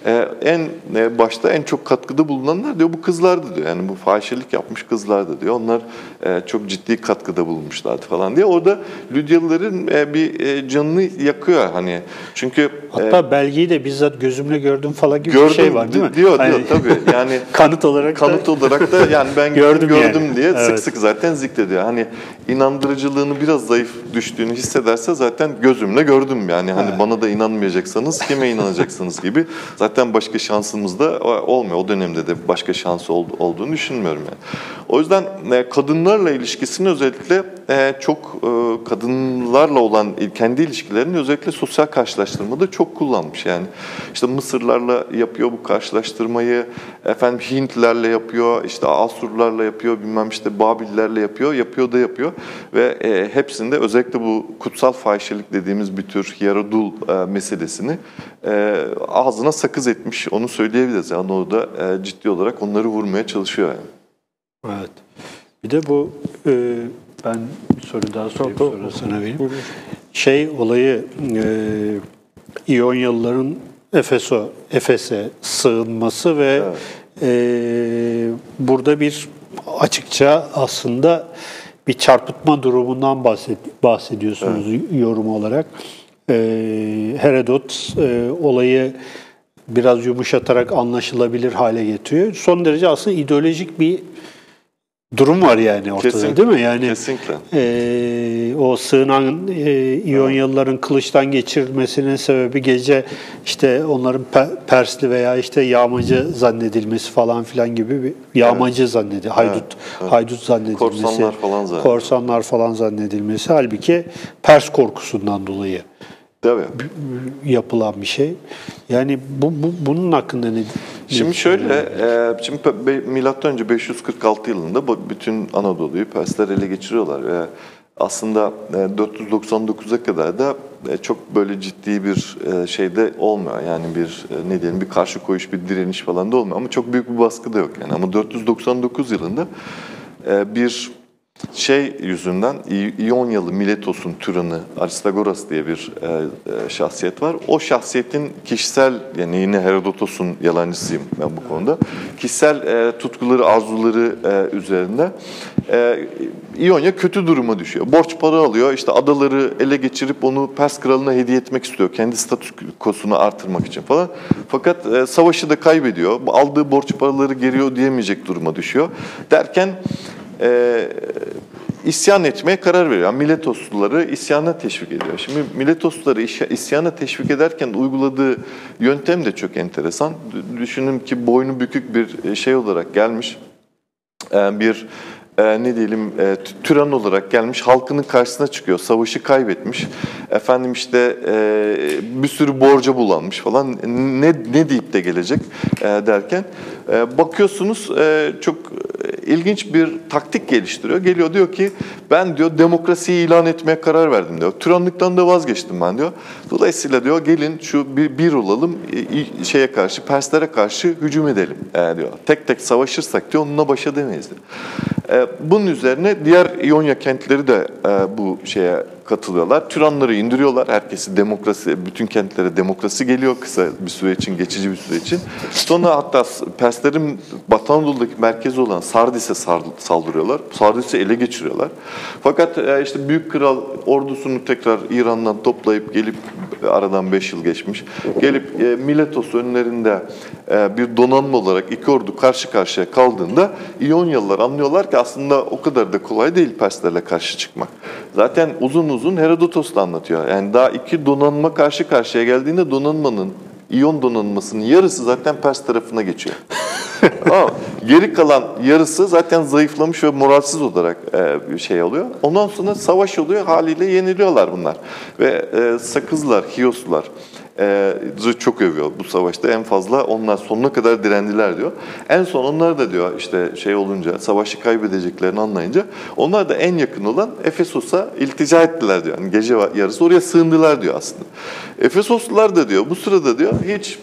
Ee, en e, başta en çok katkıda bulunanlar diyor bu kızlardı diyor. Yani bu fahişelik yapmış kızlardı diyor. Onlar e, çok ciddi katkıda bulunmuşlardı falan diye. Orada Lüdyalıların e, bir e, canını yakıyor hani. Çünkü hatta e, belgeyi de bizzat gözümle gördüm falan gibi gördüm, bir şey var değil mi? Diyor hani, diyor tabii. Yani *laughs* kanıt olarak kanıt olarak da yani ben *laughs* gördüm, gördüm yani. diye evet. sık sık zaten zikrediyor. Hani inandırıcılığını biraz zayıf düştüğünü hissederse zaten gözümle gördüm yani. Hani evet. bana da inanmayacaksanız kime inanacaksınız gibi. Zaten başka şansımız da olmuyor. O dönemde de başka şansı olduğunu düşünmüyorum yani. O yüzden e, kadınlarla ilişkisini özellikle e, çok e, kadınlarla olan kendi ilişkilerini özellikle sosyal karşılaştırmada çok kullanmış. Yani işte Mısırlarla yapıyor bu karşılaştırmayı, efendim Hintlerle yapıyor, işte Asurlarla yapıyor, bilmem işte Babillerle yapıyor, yapıyor da yapıyor ve hepsinde özellikle bu kutsal fahişelik dediğimiz bir tür hierodul meselesini ağzına sakız etmiş. Onu söyleyebiliriz. Yani orada ciddi olarak onları vurmaya çalışıyor yani. Evet. Bir de bu e, ben soru daha sorayım sonra, sonra sana vereyim. Şey olayı e, İyonyalıların Efeso, Efes'e sığınması ve evet. e, burada bir açıkça aslında bir çarpıtma durumundan bahsed, bahsediyorsunuz evet. yorum olarak. E, Herodot e, olayı biraz yumuşatarak anlaşılabilir hale getiriyor. Son derece aslında ideolojik bir durum var yani ortada kesinlikle, değil mi? Yani kesinlikle. E, o sığınan e, İyonyalıların kılıçtan geçirilmesinin sebebi gece işte onların pe, Persli veya işte yağmacı zannedilmesi falan filan gibi bir yağmacı evet. zannedi, haydut evet, evet. haydut zannedilmesi, korsanlar falan zannedilmesi. korsanlar falan zannedilmesi halbuki Pers korkusundan dolayı. Tabii. yapılan bir şey. Yani bu, bu bunun hakkında ne? Şimdi şöyle, e, şimdi milattan önce 546 yılında bütün Anadolu'yu Persler ele geçiriyorlar ve aslında 499'a kadar da e, çok böyle ciddi bir e, şeyde olmuyor. Yani bir e, ne diyelim bir karşı koyuş, bir direniş falan da olmuyor ama çok büyük bir baskı da yok yani. Ama 499 yılında bir şey yüzünden İonyalı Miletos'un türanı Aristagoras diye bir e, e, şahsiyet var. O şahsiyetin kişisel yani yine Herodotos'un yalancısıyım ben bu konuda. Kişisel e, tutkuları, arzuları e, üzerinde e, İonya kötü duruma düşüyor. Borç para alıyor. işte adaları ele geçirip onu Pers kralına hediye etmek istiyor. Kendi statükosunu artırmak için falan. Fakat e, savaşı da kaybediyor. Aldığı borç paraları geri ödeyemeyecek duruma düşüyor. Derken e, isyan etmeye karar veriyor. Yani Miletosluları isyana teşvik ediyor. Şimdi Miletosluları isyana teşvik ederken uyguladığı yöntem de çok enteresan. Düşünün ki boynu bükük bir şey olarak gelmiş. E, bir e, ne diyelim e, türan olarak gelmiş halkının karşısına çıkıyor. Savaşı kaybetmiş. Efendim işte e, bir sürü borca bulanmış falan. Ne ne deyip de gelecek e, derken e, bakıyorsunuz e, çok ilginç bir taktik geliştiriyor. Geliyor diyor ki ben diyor demokrasiyi ilan etmeye karar verdim diyor. Tiranlıktan da vazgeçtim ben diyor. Dolayısıyla diyor gelin şu bir, bir olalım e, şeye karşı Perslere karşı hücum edelim e, diyor. Tek tek savaşırsak diyor onunla baş edemeyiz diyor. E, bunun üzerine diğer İonya kentleri de e, bu şeye katılıyorlar. Türanları indiriyorlar. Herkesi demokrasi, bütün kentlere demokrasi geliyor kısa bir süre için, geçici bir süre için. Sonra hatta Perslerin Batı Anadolu'daki merkezi olan Sardis'e saldırıyorlar. Sardis'i ele geçiriyorlar. Fakat e, işte Büyük Kral ordusunu tekrar İran'dan toplayıp gelip aradan 5 yıl geçmiş. Gelip e, Miletos önlerinde e, bir donanma olarak iki ordu karşı karşıya kaldığında İonyalılar anlıyorlar ki aslında o kadar da kolay değil Perslerle karşı çıkmak. Zaten uzun uzun Herodotos da anlatıyor. Yani daha iki donanma karşı karşıya geldiğinde donanmanın İyon donanmasının yarısı zaten Pers tarafına geçiyor. *laughs* Ama geri kalan yarısı zaten zayıflamış ve moralsiz olarak e, bir şey oluyor. Ondan sonra savaş oluyor haliyle yeniliyorlar bunlar. Ve e, Sakızlar, Hiyoslar, çok övüyor bu savaşta. En fazla onlar sonuna kadar direndiler diyor. En son onlar da diyor işte şey olunca, savaşı kaybedeceklerini anlayınca onlar da en yakın olan Efesos'a iltica ettiler diyor. Yani gece yarısı oraya sığındılar diyor aslında. Efesoslular da diyor bu sırada diyor hiç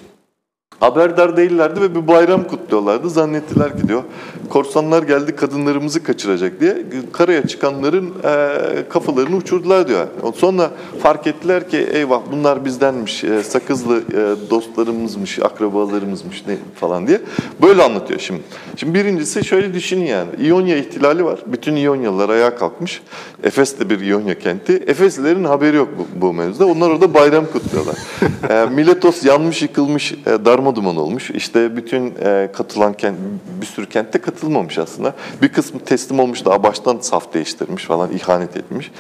Haberdar değillerdi ve bir bayram kutluyorlardı. Zannettiler ki diyor korsanlar geldi kadınlarımızı kaçıracak diye karaya çıkanların e, kafalarını uçurdular diyor. Sonra fark ettiler ki eyvah bunlar bizdenmiş, e, sakızlı e, dostlarımızmış, akrabalarımızmış ne falan diye. Böyle anlatıyor şimdi. Şimdi birincisi şöyle düşünün yani. İonya ihtilali var. Bütün İonyalılar ayağa kalkmış. Efes de bir İonya kenti. Efeslilerin haberi yok bu, bu mevzuda. Onlar orada bayram kutluyorlar. *laughs* e, Miletos yanmış, yıkılmış, e, darma duman olmuş. İşte bütün e, katılan kent, bir sürü kentte katılmamış aslında. Bir kısmı teslim olmuş daha baştan saf değiştirmiş falan, ihanet etmiş.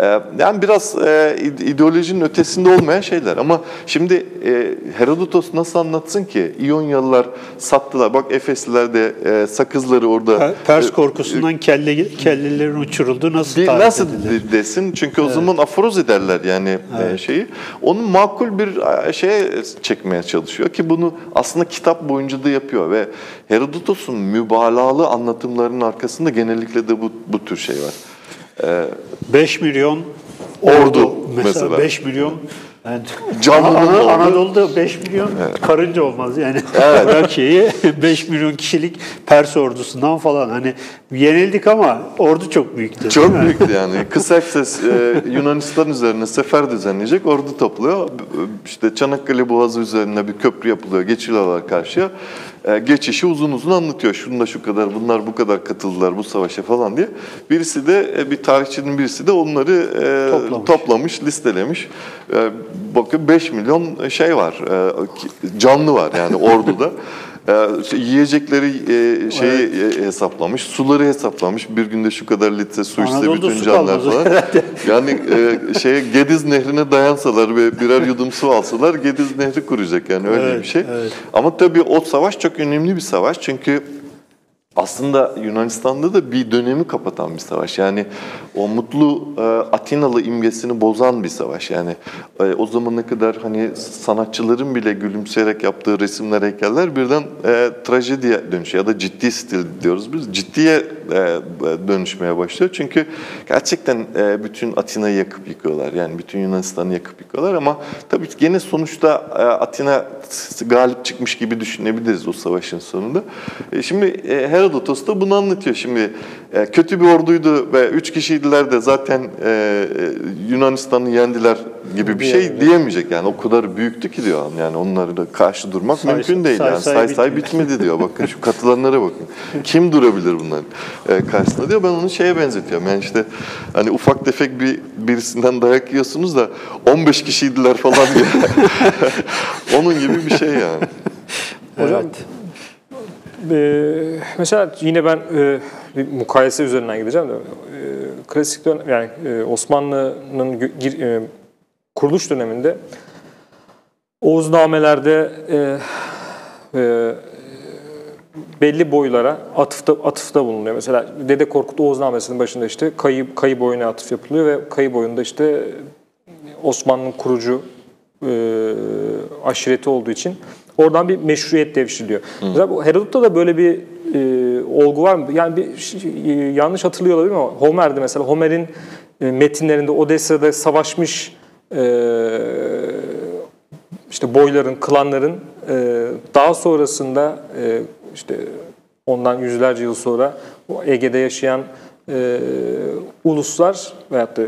E, yani biraz e, ideolojinin ötesinde olmayan şeyler. Ama şimdi e, Herodotos nasıl anlatsın ki? İyonyalılar sattılar. Bak Efesliler de e, sakızları orada... Pers korkusundan kelle, kellelerin uçuruldu nasıl tarif Nasıl edilir? desin? Çünkü o evet. zaman aforoz ederler yani evet. şeyi. Onun makul bir şeye çekmeye çalışıyor ki bunu aslında kitap boyunca da yapıyor ve Herodotos'un mübalağalı anlatımlarının arkasında genellikle de bu, bu tür şey var. 5 ee, milyon ordu, mesela. mesela. 5 milyon yani *laughs* Canlı'nın Anadolu'da 5 milyon evet. karınca olmaz yani. Evet. *laughs* Bırak şeyi 5 milyon kişilik Pers ordusundan falan hani yenildik ama ordu çok büyüktü. Çok büyüktü yani. *laughs* Kısakses e, Yunanistan üzerine sefer düzenleyecek ordu topluyor. İşte Çanakkale Boğazı üzerine bir köprü yapılıyor. Geçiliyorlar karşıya. E, geçişi uzun uzun anlatıyor. Şunda şu kadar, bunlar bu kadar katıldılar bu savaşa falan diye. Birisi de e, bir tarihçinin birisi de onları e, toplamış, toplamış listelemiş. Bakın 5 milyon şey var, canlı var yani orduda. *laughs* E, yiyecekleri e, şeyi evet. E, hesaplamış, suları hesaplamış. Bir günde şu kadar litre su içse bütün su canlılar falan. *laughs* yani e, şeye Gediz Nehri'ne dayansalar ve birer yudum su alsalar Gediz Nehri kuracak yani öyle evet, bir şey. Evet. Ama tabii o savaş çok önemli bir savaş çünkü aslında Yunanistan'da da bir dönemi kapatan bir savaş. Yani o mutlu e, Atinalı imgesini bozan bir savaş. Yani e, o zamana kadar hani sanatçıların bile gülümseyerek yaptığı resimler, heykeller birden e, trajediye dönüşüyor ya da ciddi stil diyoruz biz. Ciddiye e, dönüşmeye başlıyor. Çünkü gerçekten e, bütün Atina'yı yakıp yıkıyorlar. Yani bütün Yunanistan'ı yakıp yıkıyorlar ama tabii gene sonuçta e, Atina galip çıkmış gibi düşünebiliriz o savaşın sonunda. E, şimdi e, her Herodotos da bunu anlatıyor. Şimdi e, kötü bir orduydu ve üç kişiydiler de zaten e, e, Yunanistan'ı yendiler gibi bir şey diyemeyecek. Yani o kadar büyüktü ki diyor. Yani onları da karşı durmak say, mümkün değil. Say, yani say, say, say bitmedi diyor. Bakın şu katılanlara bakın. Kim durabilir bunların e, karşısında diyor. Ben onu şeye benzetiyorum. Yani işte hani ufak tefek bir birisinden dayak yiyorsunuz da 15 kişiydiler falan diye. *laughs* Onun gibi bir şey yani. *laughs* Hocam evet. Ee, mesela yine ben e, bir mukayese üzerinden gideceğim de e, klasik dönem yani e, Osmanlı'nın e, kuruluş döneminde Oğuznamelerde e, e, belli boylara atıfta atıfta bulunuyor. Mesela Dede Korkut Oğuznamesi'nin başında işte kayı kayı boyuna atıf yapılıyor ve kayı boyunda işte Osmanlı'nın kurucu e, aşireti olduğu için Oradan bir meşruiyet devşiriliyor. Hı. Mesela bu Herodot'ta da böyle bir e, olgu var mı? Yani bir e, yanlış hatırlıyor olabilirim ama Homer'de mesela Homer'in e, metinlerinde Odessa'da savaşmış e, işte boyların, klanların e, daha sonrasında e, işte ondan yüzlerce yıl sonra Ege'de yaşayan e, uluslar veyahut da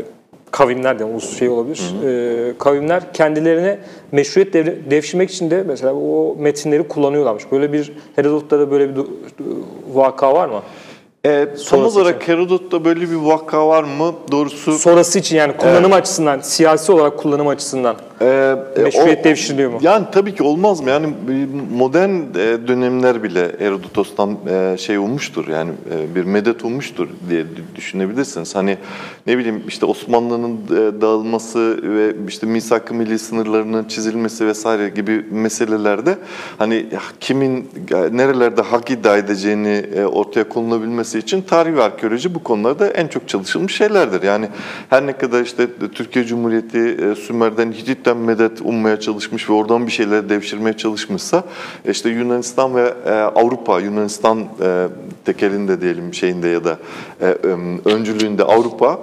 kavimler de ulus şey olabilir. Hı hı. E, kavimler kendilerine meşruiyet dev, devşirmek için de mesela o metinleri kullanıyorlarmış. Böyle bir Herodot'ta da böyle bir vaka var mı? E, tam olarak için. Herodot'ta böyle bir vaka var mı? Doğrusu sonrası için yani kullanım e, açısından, siyasi olarak kullanım açısından e, meşruiyet devşiriliyor mu? Yani tabii ki olmaz mı? Yani modern e, dönemler bile Herodotos'tan e, şey olmuştur. Yani bir medet olmuştur diye düşünebilirsiniz. Hani ne bileyim işte Osmanlı'nın dağılması ve işte misak-ı milli sınırlarının çizilmesi vesaire gibi meselelerde hani kimin nerelerde hak iddia edeceğini ortaya konulabilmesi için tarih ve arkeoloji bu konularda en çok çalışılmış şeylerdir. Yani her ne kadar işte Türkiye Cumhuriyeti Sümer'den Hitit'ten medet ummaya çalışmış ve oradan bir şeyler devşirmeye çalışmışsa işte Yunanistan ve e, Avrupa, Yunanistan e, tekelinde diyelim şeyinde ya da öncülüğünde Avrupa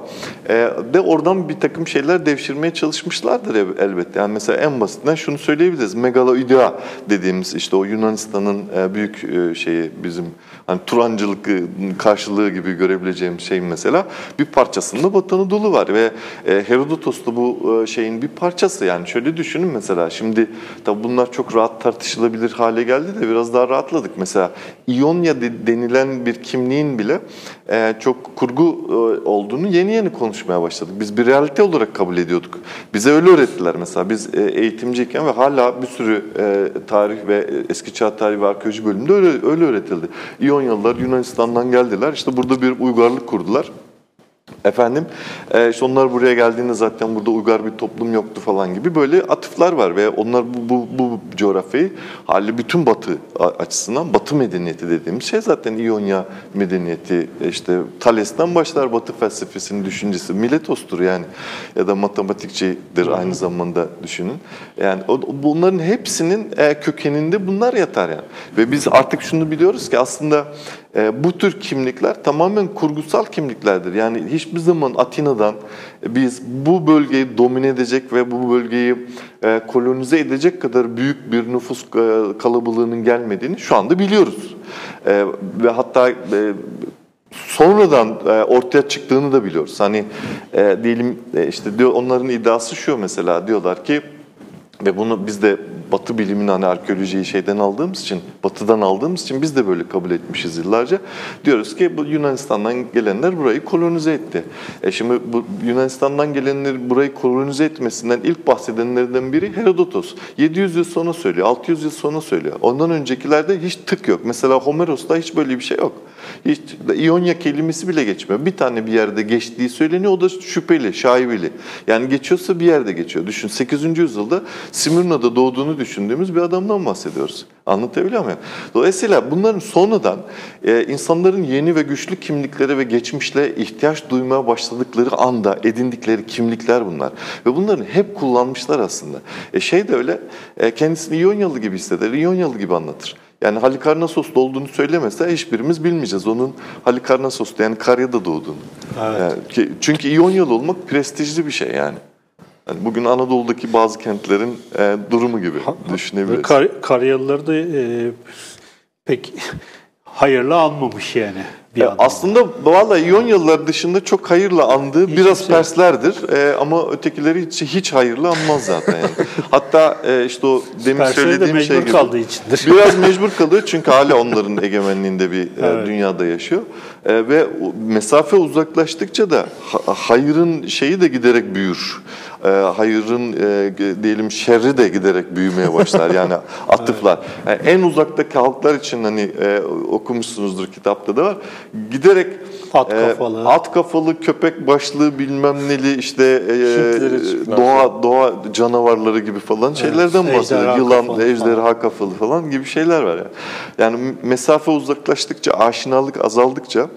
de oradan bir takım şeyler devşirmeye çalışmışlardır elbette. Yani mesela en basitinden şunu söyleyebiliriz. Megaloidea dediğimiz işte o Yunanistan'ın büyük şeyi bizim hani Turancılık karşılığı gibi görebileceğim şeyin mesela bir parçasında Batı Anadolu var ve e, Herodotos da bu e, şeyin bir parçası. Yani şöyle düşünün mesela şimdi tabi bunlar çok rahat tartışılabilir hale geldi de biraz daha rahatladık. Mesela İonya denilen bir kimliğin bile e, çok kurgu e, olduğunu yeni yeni konuşmaya başladık. Biz bir realite olarak kabul ediyorduk. Bize öyle öğrettiler mesela. Biz e, eğitimciyken ve hala bir sürü e, tarih ve eski çağ tarihi ve arkeoloji bölümünde öyle, öyle öğretildi. İonyalılar Yunanistan'dan geldiler. İşte burada bir uygarlık kurdular. Efendim, e, işte onlar buraya geldiğinde zaten burada uygar bir toplum yoktu falan gibi böyle atıflar var ve onlar bu, bu, bu coğrafyayı hali bütün batı açısından batı medeniyeti dediğimiz şey zaten İonya medeniyeti işte Thales'ten başlar batı felsefesinin düşüncesi Miletos'tur yani ya da matematikçidir aynı zamanda düşünün. Yani bunların hepsinin e, kökeninde bunlar yatar yani. Ve biz artık şunu biliyoruz ki aslında e, bu tür kimlikler tamamen kurgusal kimliklerdir. Yani hiçbir zaman Atina'dan biz bu bölgeyi domine edecek ve bu bölgeyi e, kolonize edecek kadar büyük bir nüfus e, kalabalığının gelmediğini şu anda biliyoruz. Ve hatta sonradan ortaya çıktığını da biliyoruz. Hani diyelim işte diyor onların iddiası şu mesela diyorlar ki ve bunu biz de Batı bilimini hani arkeolojiyi şeyden aldığımız için, Batı'dan aldığımız için biz de böyle kabul etmişiz yıllarca. Diyoruz ki bu Yunanistan'dan gelenler burayı kolonize etti. E şimdi bu Yunanistan'dan gelenler burayı kolonize etmesinden ilk bahsedenlerden biri Herodotos. 700 yıl sonra söylüyor, 600 yıl sonra söylüyor. Ondan öncekilerde hiç tık yok. Mesela Homeros'ta hiç böyle bir şey yok. Hiç İonya kelimesi bile geçmiyor. Bir tane bir yerde geçtiği söyleniyor. O da şüpheli, şaibeli. Yani geçiyorsa bir yerde geçiyor. Düşün 8. yüzyılda Smyrna'da doğduğunu düşündüğümüz bir adamdan bahsediyoruz. Anlatabiliyor muyum? Dolayısıyla bunların sonradan e, insanların yeni ve güçlü kimliklere ve geçmişle ihtiyaç duymaya başladıkları anda edindikleri kimlikler bunlar. Ve bunların hep kullanmışlar aslında. E şey de öyle, e, kendisini İyonyalı gibi hisseder, İyonyalı gibi anlatır. Yani Halikarnassos'ta olduğunu söylemese hiçbirimiz bilmeyeceğiz onun Halikarnassos'ta yani Karya'da doğduğunu. Evet. Yani, çünkü İyonyalı olmak prestijli bir şey yani. yani bugün Anadolu'daki bazı kentlerin e, durumu gibi düşünebiliriz. Kar, Karyalıları da e, pek hayırlı anmamış yani. Bir e, aslında valla İyonyalılar dışında çok hayırla andığı hiç biraz şey. Perslerdir e, ama ötekileri hiç, hiç hayırlı anmaz zaten. Yani. *laughs* Hatta e, işte o demin Persleri söylediğim de şey gibi. kaldığı içindir. *laughs* Biraz mecbur *laughs* kalıyor çünkü hala onların egemenliğinde bir e, evet. dünyada yaşıyor. E, ve mesafe uzaklaştıkça da hayırın şeyi de giderek büyür e, hayırın e, diyelim şerri de giderek büyümeye başlar. Yani *laughs* atıflar. Yani en uzaktaki halklar için hani e, okumuşsunuzdur kitapta da var. Giderek at kafalı, e, at kafalı köpek başlı bilmem neli işte e, doğa doğa canavarları gibi falan şeylerden evet, bahsediyor. Yılan, kafalı ejderha falan. kafalı falan gibi şeyler var yani. Yani mesafe uzaklaştıkça, aşinalık azaldıkça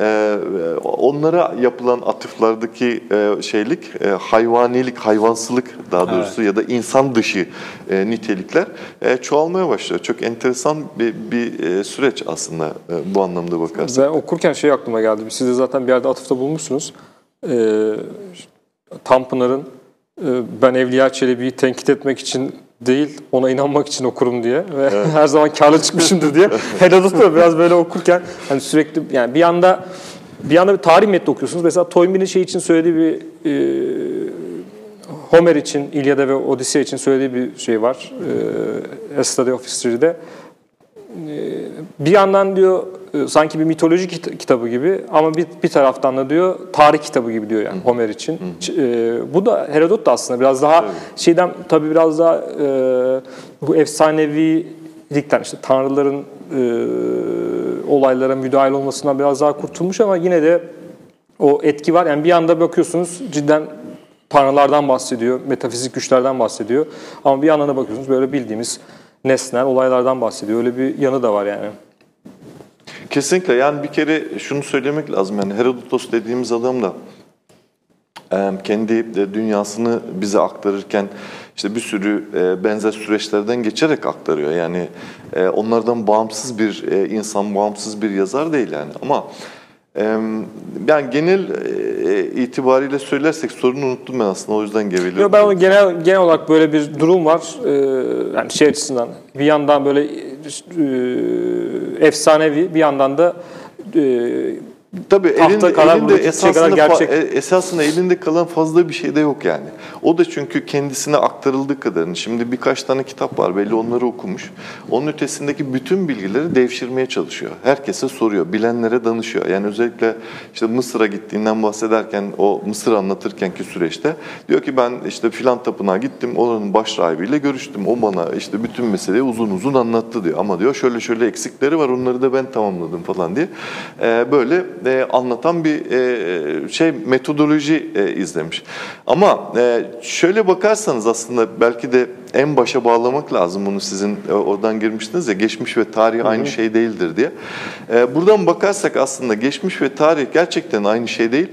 e, onlara yapılan atıflardaki e, şeylik, e, hayvanilik antik hayvansılık daha doğrusu ya da insan dışı e, nitelikler e, çoğalmaya başlıyor. Çok enteresan bir, bir e, süreç aslında e, bu anlamda bakarsak. Ben okurken şey aklıma geldi. Siz de zaten bir yerde atıfta bulmuşsunuz. Ee, Tanpınar'ın e, ben Evliya Çelebi'yi tenkit etmek için değil, ona inanmak için okurum diye ve *laughs* her zaman karlı çıkmışımdır diye. *laughs* Herodot da biraz böyle okurken hani sürekli yani bir anda bir anda bir tarih metni okuyorsunuz. Mesela Toynbee'nin şey için söylediği bir e, Homer için, İlyada ve Odisea için söylediği bir şey var. E, A Study of History'de. E, bir yandan diyor e, sanki bir mitoloji kit- kitabı gibi ama bir, bir taraftan da diyor tarih kitabı gibi diyor yani Homer için. E, bu da Herodot da aslında biraz daha şeyden tabii biraz daha e, bu efsanevilikten işte tanrıların e, olaylara müdahil olmasından biraz daha kurtulmuş ama yine de o etki var. Yani bir anda bakıyorsunuz cidden tanrılardan bahsediyor, metafizik güçlerden bahsediyor. Ama bir yandan da bakıyorsunuz böyle bildiğimiz nesnel olaylardan bahsediyor. Öyle bir yanı da var yani. Kesinlikle yani bir kere şunu söylemek lazım yani Herodotos dediğimiz adam da e, kendi de dünyasını bize aktarırken işte bir sürü e, benzer süreçlerden geçerek aktarıyor. Yani e, onlardan bağımsız bir e, insan, bağımsız bir yazar değil yani ama e, yani genel e, itibariyle söylersek sorunu unuttum ben aslında o yüzden geveliyorum. Yo, ben genel genel olarak böyle bir durum var. Ee, yani şey açısından bir yandan böyle e, efsanevi bir yandan da e, Tabii tahta elinde, elinde buradaki esasında, gerçek. e- esasında elinde kalan fazla bir şey de yok yani. O da çünkü kendisine aktarıldığı kadarını. Şimdi birkaç tane kitap var belli onları okumuş. Onun ötesindeki bütün bilgileri devşirmeye çalışıyor. Herkese soruyor, bilenlere danışıyor. Yani özellikle işte Mısır'a gittiğinden bahsederken, o Mısır anlatırkenki süreçte diyor ki ben işte filan tapınağa gittim, oranın baş rahibiyle görüştüm. O bana işte bütün meseleyi uzun uzun anlattı diyor. Ama diyor şöyle şöyle eksikleri var onları da ben tamamladım falan diye. Ee, böyle e, anlatan bir e, şey metodoloji e, izlemiş. Ama e, şöyle bakarsanız aslında belki de en başa bağlamak lazım bunu sizin e, oradan girmiştiniz ya geçmiş ve tarih aynı şey değildir diye. E, buradan bakarsak aslında geçmiş ve tarih gerçekten aynı şey değil.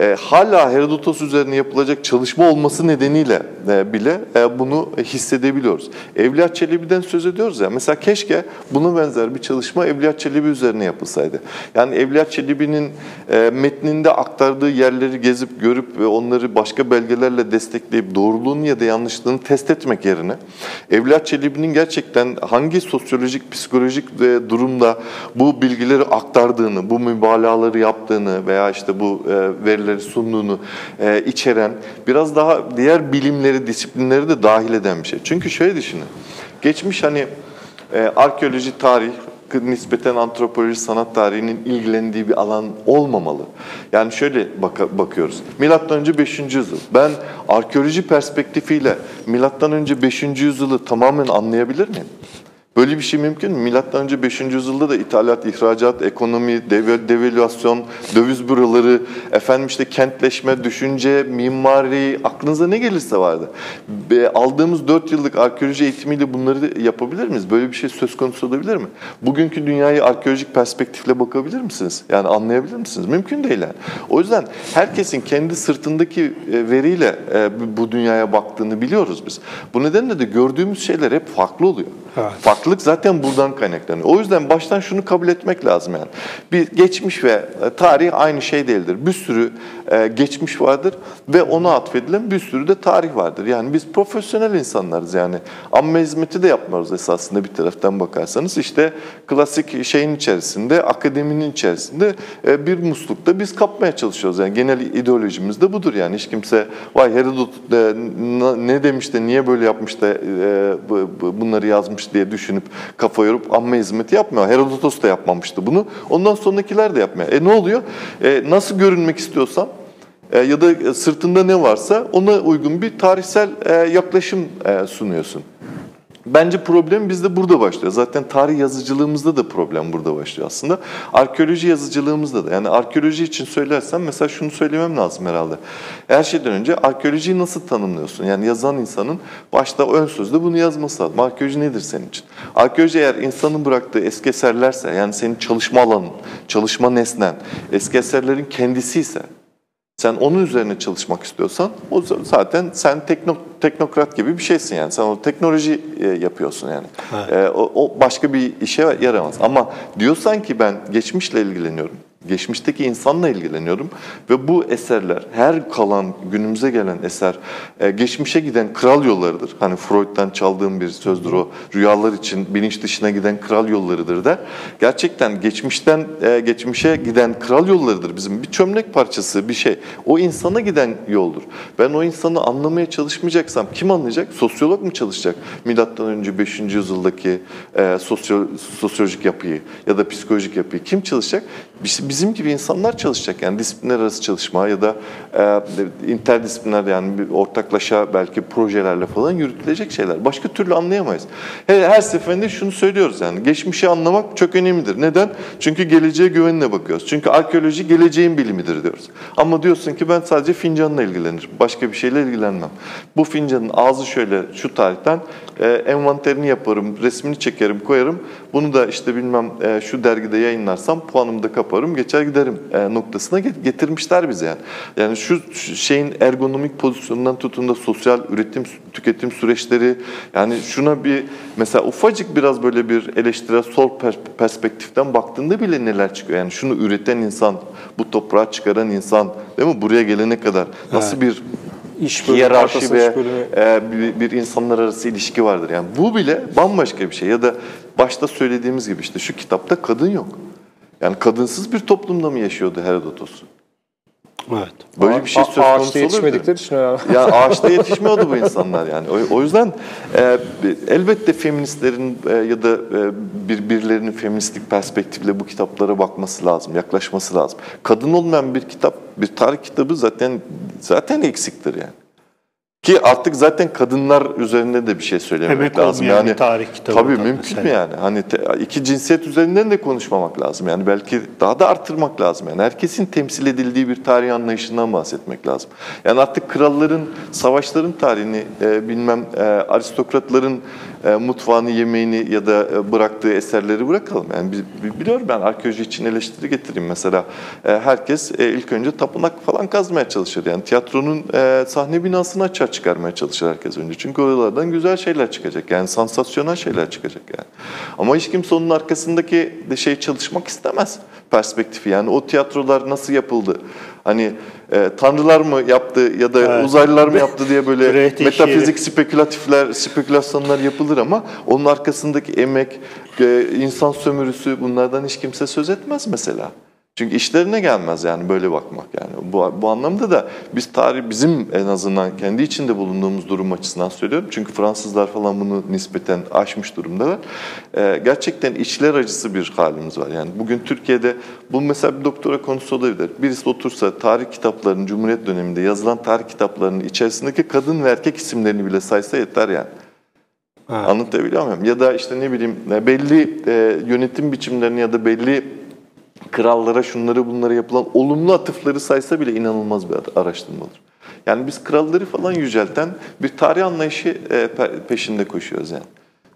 E, hala Herodotos üzerine yapılacak çalışma olması nedeniyle e, bile e, bunu hissedebiliyoruz. Evliya Çelebi'den söz ediyoruz ya. Mesela keşke buna benzer bir çalışma Evliya Çelebi üzerine yapılsaydı. Yani Evliya Çelebi'nin e, metninde aktardığı yerleri gezip görüp ve onları başka belgelerle destekleyip doğruluğunu ya da yanlışlığını test etmek yerine Evliya Çelebi'nin gerçekten hangi sosyolojik, psikolojik e, durumda bu bilgileri aktardığını, bu mübalağaları yaptığını veya işte bu e, verileri sunduğunu e, içeren biraz daha diğer bilimleri, disiplinleri de dahil eden bir şey. Çünkü şöyle düşünün. Geçmiş hani e, arkeoloji, tarih, nispeten antropoloji, sanat tarihinin ilgilendiği bir alan olmamalı. Yani şöyle baka- bakıyoruz. Milattan önce 5. yüzyıl. Ben arkeoloji perspektifiyle milattan önce 5. yüzyılı tamamen anlayabilir miyim? Böyle bir şey mümkün mü? Milattan önce 5. yüzyılda da ithalat, ihracat, ekonomi, deve- devalüasyon, döviz büroları, efendim işte kentleşme, düşünce, mimari, aklınıza ne gelirse vardı. Be- Aldığımız 4 yıllık arkeoloji eğitimiyle bunları yapabilir miyiz? Böyle bir şey söz konusu olabilir mi? Bugünkü dünyayı arkeolojik perspektifle bakabilir misiniz? Yani anlayabilir misiniz? Mümkün değil yani. O yüzden herkesin kendi sırtındaki e, veriyle e, bu dünyaya baktığını biliyoruz biz. Bu nedenle de gördüğümüz şeyler hep farklı oluyor. Evet. Farklılık zaten buradan kaynaklanıyor. O yüzden baştan şunu kabul etmek lazım yani. Bir geçmiş ve e, tarih aynı şey değildir. Bir sürü e, geçmiş vardır ve ona atfedilen bir sürü de tarih vardır. Yani biz profesyonel insanlarız yani. Amme hizmeti de yapmıyoruz esasında bir taraftan bakarsanız. İşte klasik şeyin içerisinde, akademinin içerisinde e, bir muslukta biz kapmaya çalışıyoruz. Yani genel ideolojimiz de budur yani. Hiç kimse vay Herodot ne demiş de niye böyle yapmış da bu- bu- bunları yazmış diye düşünüp kafa yorup amme hizmeti yapmıyor. Herodotos da yapmamıştı bunu. Ondan sonrakiler de yapmıyor. E ne oluyor? E, nasıl görünmek istiyorsam e, ya da sırtında ne varsa ona uygun bir tarihsel e, yaklaşım e, sunuyorsun. Bence problem bizde burada başlıyor. Zaten tarih yazıcılığımızda da problem burada başlıyor aslında. Arkeoloji yazıcılığımızda da. Yani arkeoloji için söylersem mesela şunu söylemem lazım herhalde. Her şeyden önce arkeolojiyi nasıl tanımlıyorsun? Yani yazan insanın başta ön sözde bunu yazması lazım. Arkeoloji nedir senin için? Arkeoloji eğer insanın bıraktığı eski eserlerse, yani senin çalışma alanın, çalışma nesnen, eski eserlerin kendisi ise Sen onun üzerine çalışmak istiyorsan o zaten sen tekno, teknokrat gibi bir şeysin yani. Sen o teknoloji e, yapıyorsun yani. E, o, o başka bir işe yaramaz. Ama diyorsan ki ben geçmişle ilgileniyorum. Geçmişteki insanla ilgileniyorum ve bu eserler her kalan günümüze gelen eser e, geçmişe giden kral yollarıdır. Hani Freud'dan çaldığım bir sözdür o. Rüyalar için bilinç dışına giden kral yollarıdır der. Gerçekten geçmişten e, geçmişe giden kral yollarıdır bizim. Bir çömlek parçası bir şey. O insana giden yoldur. Ben o insanı anlamaya çalışmayacaksam kim anlayacak? Sosyolog mu çalışacak? Milattan önce 5. yüzyıldaki e, sosyo, sosyolojik yapıyı ya da psikolojik yapıyı kim çalışacak? Bizim gibi insanlar çalışacak. Yani disiplinler arası çalışma ya da e, interdisipliner yani bir ortaklaşa belki projelerle falan yürütülecek şeyler. Başka türlü anlayamayız. Her, her seferinde şunu söylüyoruz yani geçmişi anlamak çok önemlidir. Neden? Çünkü geleceğe güvenle bakıyoruz. Çünkü arkeoloji geleceğin bilimidir diyoruz. Ama diyorsun ki ben sadece fincanla ilgilenirim. Başka bir şeyle ilgilenmem. Bu fincanın ağzı şöyle şu tarihten e, envanterini yaparım, resmini çekerim, koyarım. Bunu da işte bilmem e, şu dergide yayınlarsam puanımı da kaparım, geçer giderim e, noktasına getirmişler bize yani. Yani şu şeyin ergonomik pozisyonundan tutun da sosyal üretim, tüketim süreçleri yani şuna bir mesela ufacık biraz böyle bir eleştirel sol perspektiften baktığında bile neler çıkıyor. Yani şunu üreten insan, bu toprağı çıkaran insan değil mi? Buraya gelene kadar nasıl evet. bir iş bölümü, hiyerarşi ve e, bir, bir insanlar arası ilişki vardır. Yani bu bile bambaşka bir şey. Ya da başta söylediğimiz gibi işte şu kitapta kadın yok. Yani kadınsız bir toplumda mı yaşıyordu Herodotos? Evet. Böyle bir şey söz konusu Ağaçta yetişmedikleri için ya. Yani *laughs* ağaçta yetişmiyordu bu insanlar yani. O, o yüzden e, elbette feministlerin e, ya da e, birbirlerinin feministik perspektifle bu kitaplara bakması lazım, yaklaşması lazım. Kadın olmayan bir kitap, bir tarih kitabı zaten zaten eksiktir yani. Ki artık zaten kadınlar üzerinde de bir şey söylemek Emek lazım. Yani bir tarih kitabı. Tabii mümkün mü yani? Hani te, iki cinsiyet üzerinden de konuşmamak lazım. Yani belki daha da arttırmak lazım. Yani herkesin temsil edildiği bir tarih anlayışından bahsetmek lazım. Yani artık kralların, savaşların tarihini e, bilmem e, aristokratların mutfağını, yemeğini ya da e, bıraktığı eserleri bırakalım. Yani biliyorum ben arkeoloji için eleştiri getireyim mesela. E, herkes e, ilk önce tapınak falan kazmaya çalışır. Yani tiyatronun e, sahne binasını açar çıkarmaya çalışır herkes önce. Çünkü oralardan güzel şeyler çıkacak. Yani sansasyonel şeyler çıkacak yani. Ama hiç kimse onun arkasındaki şey çalışmak istemez perspektifi. Yani o tiyatrolar nasıl yapıldı? Hani e, tanrılar mı yaptı ya da evet. uzaylılar mı yaptı diye böyle metafizik spekülatifler, spekülasyonlar yapılır ama onun arkasındaki emek, e, insan sömürüsü bunlardan hiç kimse söz etmez mesela. Çünkü işlerine gelmez yani böyle bakmak yani. Bu, bu anlamda da biz tarih bizim en azından kendi içinde bulunduğumuz durum açısından söylüyorum. Çünkü Fransızlar falan bunu nispeten aşmış durumdalar. Ee, gerçekten içler acısı bir halimiz var. Yani bugün Türkiye'de bu mesela bir doktora konusu olabilir. Birisi otursa tarih kitaplarının Cumhuriyet döneminde yazılan tarih kitaplarının içerisindeki kadın ve erkek isimlerini bile saysa yeter yani. Evet. Anlatabiliyor muyum? Ya da işte ne bileyim belli e, yönetim biçimlerini ya da belli krallara şunları bunları yapılan olumlu atıfları saysa bile inanılmaz bir araştırmadır. Yani biz kralları falan yücelten bir tarih anlayışı e, peşinde koşuyoruz yani.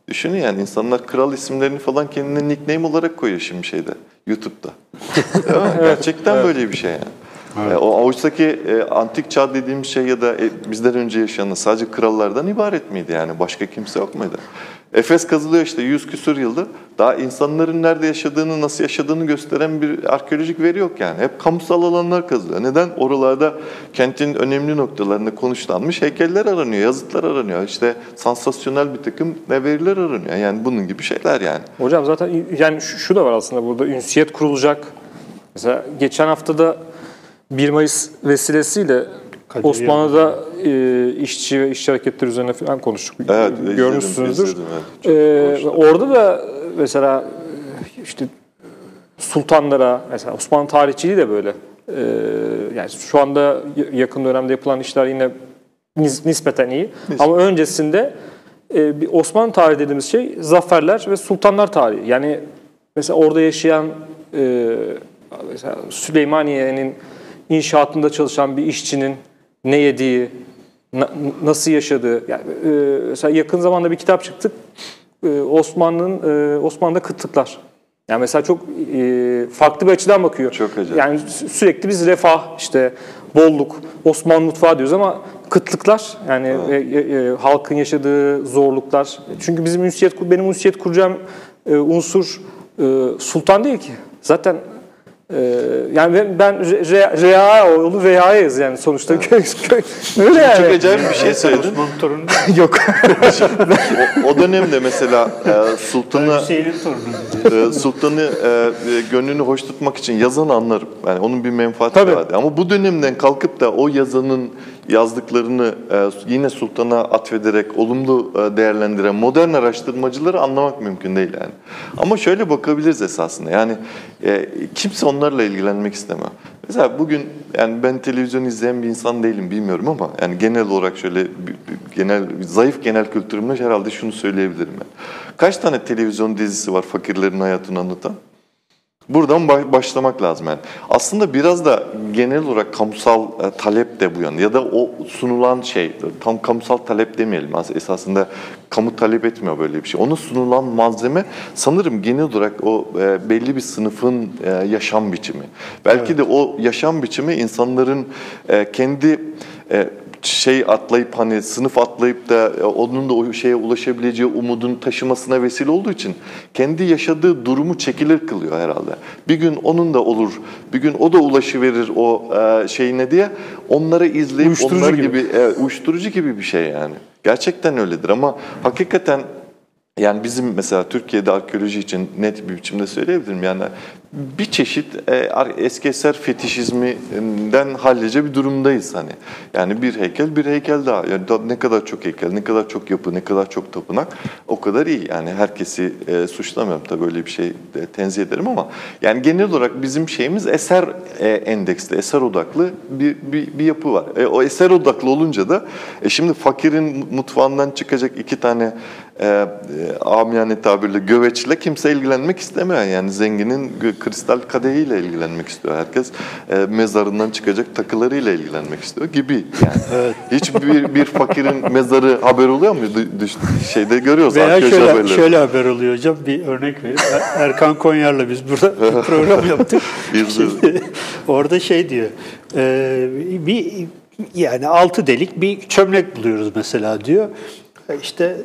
Düşünün yani insanlar kral isimlerini falan kendine nickname olarak koyuyor şimdi şeyde, YouTube'da. *laughs* Gerçekten evet. böyle bir şey yani. Evet. E, o oysaki e, antik çağ dediğimiz şey ya da e, bizden önce yaşayan sadece krallardan ibaret miydi yani? Başka kimse yok muydu? Efes kazılıyor işte 100 küsur yıldır. Daha insanların nerede yaşadığını, nasıl yaşadığını gösteren bir arkeolojik veri yok yani. Hep kamusal alanlar kazılıyor. Neden? Oralarda kentin önemli noktalarında konuşlanmış heykeller aranıyor, yazıtlar aranıyor. İşte sansasyonel bir takım veriler aranıyor. Yani bunun gibi şeyler yani. Hocam zaten yani şu, şu da var aslında burada ünsiyet kurulacak. Mesela geçen haftada 1 Mayıs vesilesiyle Kadir Osmanlı'da e, işçi ve işçi hareketleri üzerine falan konuştuk. Evet, Görmüşsünüzdür. Izledim, evet. ee, orada da mesela işte sultanlara, mesela Osmanlı tarihçiliği de böyle. Ee, yani şu anda yakın dönemde yapılan işler yine nispeten iyi. Nispeten. Ama öncesinde e, bir Osmanlı tarihi dediğimiz şey zaferler ve sultanlar tarihi. Yani mesela orada yaşayan e, mesela Süleymaniye'nin inşaatında çalışan bir işçinin ne yediği, na, nasıl yaşadığı. Yani, e, mesela yakın zamanda bir kitap çıktı. E, Osmanlı'nın e, Osmanlı'da kıtlıklar. Yani mesela çok e, farklı bir açıdan bakıyor. Çok acayip. Yani sü- sürekli biz refah, işte bolluk, Osmanlı mutfağı diyoruz ama kıtlıklar yani e, e, e, halkın yaşadığı zorluklar. Çünkü bizim ünsiyet benim ünsiyet kuracağım e, unsur e, sultan değil ki. Zaten yani ben, ben Re- Re- Rea oğlu Reha'yız yani sonuçta köy öyle yani. Çok acayip bir şey söyledin. Osman'ın torunu *laughs* Yok. o, o dönemde mesela e, sultanı e, sultanı e, e, gönlünü hoş tutmak için yazanı anlarım. Yani onun bir menfaati vardı. Ama bu dönemden kalkıp da o yazanın yazdıklarını e, yine sultana atfederek olumlu e, değerlendiren modern araştırmacıları anlamak mümkün değil yani. Ama şöyle bakabiliriz esasında. Yani e, kimse onlarla ilgilenmek istemez. Mesela bugün yani ben televizyon izleyen bir insan değilim bilmiyorum ama yani genel olarak şöyle genel zayıf genel kültürümle herhalde şunu söyleyebilirim ben. Kaç tane televizyon dizisi var fakirlerin hayatını anlatan? Buradan ba- başlamak lazım yani. Aslında biraz da genel olarak kamusal e, talep de bu yana ya da o sunulan şey tam kamusal talep demeyelim As- esasında kamu talep etmiyor böyle bir şey. Ona sunulan malzeme sanırım genel olarak o e, belli bir sınıfın e, yaşam biçimi. Belki de o yaşam biçimi insanların kendi şey atlayıp hani sınıf atlayıp da e, onun da o şeye ulaşabileceği umudun taşımasına vesile olduğu için kendi yaşadığı durumu çekilir kılıyor herhalde. Bir gün onun da olur, bir gün o da ulaşıverir o e, şeyine diye onları izleyip Uyuşturucu onlar gibi. gibi evet, uyuşturucu gibi bir şey yani. Gerçekten öyledir ama hakikaten yani bizim mesela Türkiye'de arkeoloji için net bir biçimde söyleyebilirim. Yani bir çeşit e, eski eser fetişizminden hallice bir durumdayız hani. Yani bir heykel bir heykel daha. Yani ne kadar çok heykel, ne kadar çok yapı, ne kadar çok tapınak o kadar iyi. Yani herkesi e, suçlamıyorum tabii böyle bir şey de tenzih ederim ama yani genel olarak bizim şeyimiz eser e, endeksli, eser odaklı bir, bir, bir yapı var. E, o eser odaklı olunca da e, şimdi fakirin mutfağından çıkacak iki tane e, e, amiyane tabirle göveçle kimse ilgilenmek istemiyor. Yani zenginin kristal kadehiyle ilgilenmek istiyor. Herkes e, mezarından çıkacak takılarıyla ilgilenmek istiyor gibi yani. Hiçbir bir fakirin mezarı haber oluyor mu? Dü- düş- şeyde görüyoruz Veya şöyle, haberleri. şöyle haber oluyor hocam. Bir örnek vereyim. Er- Erkan Konyar'la biz burada *laughs* program yaptık. Şimdi orada şey diyor. e, bir yani altı delik bir çömlek buluyoruz mesela diyor. E, İşte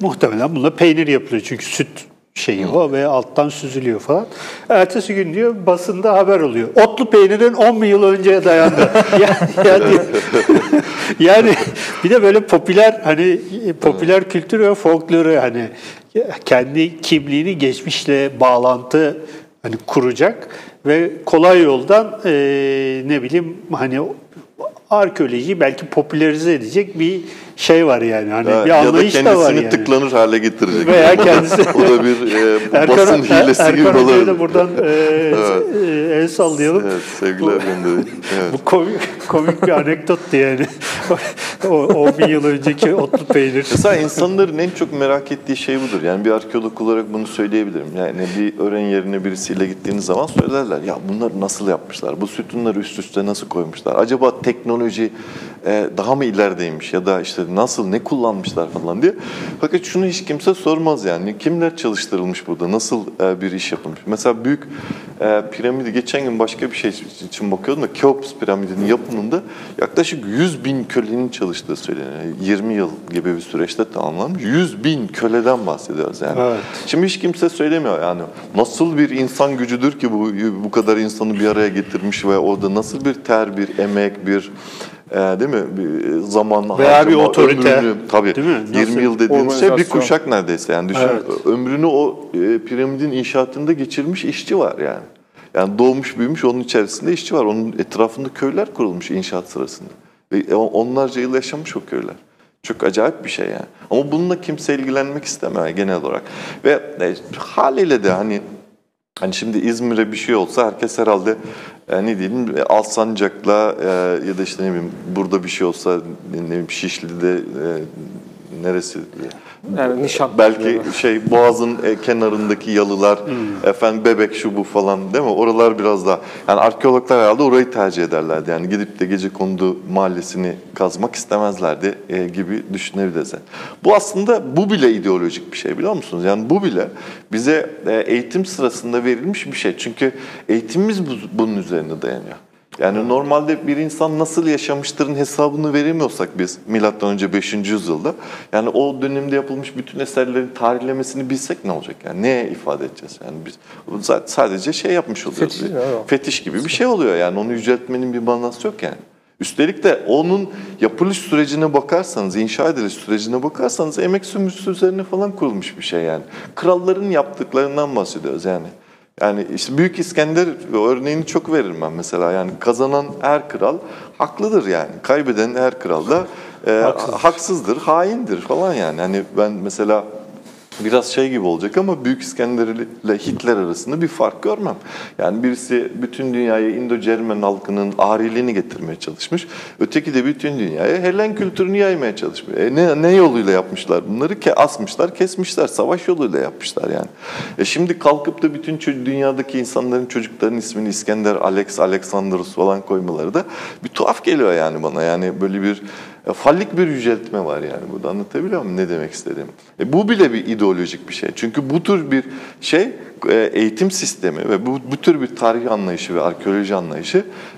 muhtemelen bununla peynir yapılıyor çünkü süt şeyi o ve alttan süzülüyor falan. Ertesi gün diyor basında haber oluyor. Otlu peynirin 10 bin yıl önceye dayandı. *laughs* *laughs* yani, yani, yani bir de böyle popüler hani popüler kültür ve folkloru hani kendi kimliğini geçmişle bağlantı hani kuracak ve kolay yoldan e, ne bileyim hani arkeolojiyi belki popülerize edecek bir şey var yani. Hani Ha, bir ya da anlayış da var kendisini yani. tıklanır hale getirecek. Veya kendisi- *laughs* o da bir e, *laughs* Erkan, basın hilesi Erkan gibi olabilir. da buradan e, e, el sallayalım. Evet, sevgiler göndereyim. Evet. *laughs* Bu komik, komik bir anekdottu yani. o 10 bin yıl önceki otlu peynir. Mesela insanların en çok merak ettiği şey budur. Yani bir arkeolog olarak bunu söyleyebilirim. Yani bir öğren yerine birisiyle gittiğiniz zaman söylerler. Ya bunları nasıl yapmışlar? Bu sütunları üst üste nasıl koymuşlar? Acaba teknoloji e, daha mı ilerideymiş? Ya da işte nasıl, ne kullanmışlar falan diye. Fakat şunu hiç kimse sormaz yani. Kimler çalıştırılmış burada? Nasıl e, bir iş yapılmış? Mesela büyük e, piramidi geçen gün başka bir şey için bakıyordum da Keops piramidinin yapımında yaklaşık 100 bin kölenin çalıştığı söyleniyor. 20 yıl gibi bir süreçte tamamlanmış. 100 bin köleden bahsediyoruz yani. Evet. Şimdi hiç kimse söylemiyor yani nasıl bir insan gücüdür ki bu bu kadar insanı bir araya getirmiş ve orada nasıl bir ter, bir emek, bir e, değil mi? Bir zaman Veya bir harcama, otorite, ömrünü, tabii. değil mi? Nasıl 20 yıl dediğiniz şey bir kuşak neredeyse yani düşün. Evet. Ömrünü o e, piramidin inşaatında geçirmiş işçi var yani. Yani doğmuş büyümüş onun içerisinde işçi var. Onun etrafında köyler kurulmuş inşaat sırasında. Ve onlarca yıl yaşamış o köyler. Çok acayip bir şey yani. Ama bununla kimse ilgilenmek istemiyor genel olarak. Ve e, haliyle de hani Hani şimdi İzmir'e bir şey olsa herkes herhalde e, ne diyelim e, Alsancak'la e, ya da işte ne bileyim burada bir şey olsa ne bileyim Şişli'de e, neresi? Yani nişan. Belki şey Boğaz'ın e, kenarındaki yalılar, efendim Bebek şu bu falan değil mi? Oralar biraz daha yani arkeologlar herhalde orayı tercih ederlerdi. Yani gidip de gece kondu mahallesini kazmak istemezlerdi e, gibi düşünebiliriz. Bu aslında bu bile ideolojik bir şey biliyor musunuz? Yani bu bile bize e, eğitim sırasında verilmiş bir şey. Çünkü eğitimimiz bu, bunun üzerine dayanıyor. Yani normalde bir insan nasıl yaşamıştırın hesabını veremiyorsak biz milattan önce 5. yüzyılda yani o dönemde yapılmış bütün eserlerin tarihlemesini bilsek ne olacak yani neye ifade edeceğiz yani biz sadece şey yapmış oluyoruz. Fetiş, mi? fetiş gibi bir şey oluyor yani onu yüceltmenin bir manası yok yani. Üstelik de onun yapılış sürecine bakarsanız, inşa ediliş sürecine bakarsanız emek sömürüsü üzerine falan kurulmuş bir şey yani. Kralların yaptıklarından bahsediyoruz yani. Yani işte Büyük İskender örneğini çok veririm ben mesela. Yani kazanan her kral haklıdır yani. Kaybeden her kral da e, haksızdır. haksızdır, haindir falan yani. Hani ben mesela biraz şey gibi olacak ama Büyük İskender ile Hitler arasında bir fark görmem. Yani birisi bütün dünyaya Indo-Cermen halkının ariliğini getirmeye çalışmış. Öteki de bütün dünyaya Helen kültürünü yaymaya çalışmış. E ne, ne yoluyla yapmışlar bunları? Ke asmışlar, kesmişler. Savaş yoluyla yapmışlar yani. E şimdi kalkıp da bütün dünyadaki insanların çocukların ismini İskender, Alex, Alexandros falan koymaları da bir tuhaf geliyor yani bana. Yani böyle bir ya fallik bir yüceltme var yani burada anlatabiliyor muyum ne demek istediğimi? E bu bile bir ideolojik bir şey. Çünkü bu tür bir şey e, eğitim sistemi ve bu, bu tür bir tarih anlayışı ve arkeoloji anlayışı e,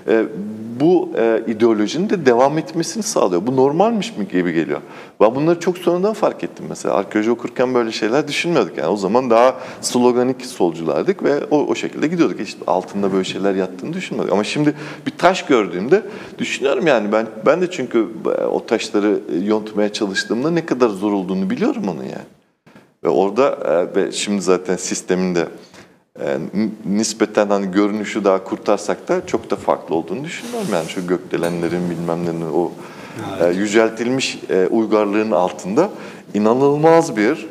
bu e, ideolojinin de devam etmesini sağlıyor. Bu normalmiş mi gibi geliyor. Ben bunları çok sonradan fark ettim mesela. Arkeoloji okurken böyle şeyler düşünmüyorduk. Yani o zaman daha sloganik solculardık ve o, o şekilde gidiyorduk. Hiç altında böyle şeyler yattığını düşünmüyorduk. Ama şimdi bir taş gördüğümde düşünüyorum yani ben ben de çünkü o taşları yontmaya çalıştığımda ne kadar zor olduğunu biliyorum onu yani. Ve orada e, ve şimdi zaten sistemin de e, nispeten hani görünüşü daha kurtarsak da çok da farklı olduğunu düşünüyorum. Yani şu gökdelenlerin bilmem nenin o e, yüceltilmiş uygarlığın altında inanılmaz bir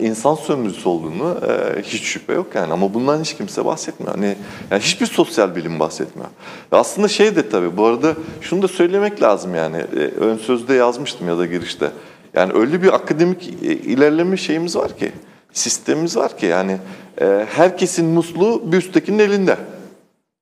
insan sömürüsü olduğunu hiç şüphe yok yani ama bundan hiç kimse bahsetmiyor. Hani yani hiçbir sosyal bilim bahsetmiyor. Ve aslında şey de tabii bu arada şunu da söylemek lazım yani ön sözde yazmıştım ya da girişte. Yani öyle bir akademik e, ilerleme şeyimiz var ki, sistemimiz var ki yani e, herkesin musluğu bir üsttekinin elinde.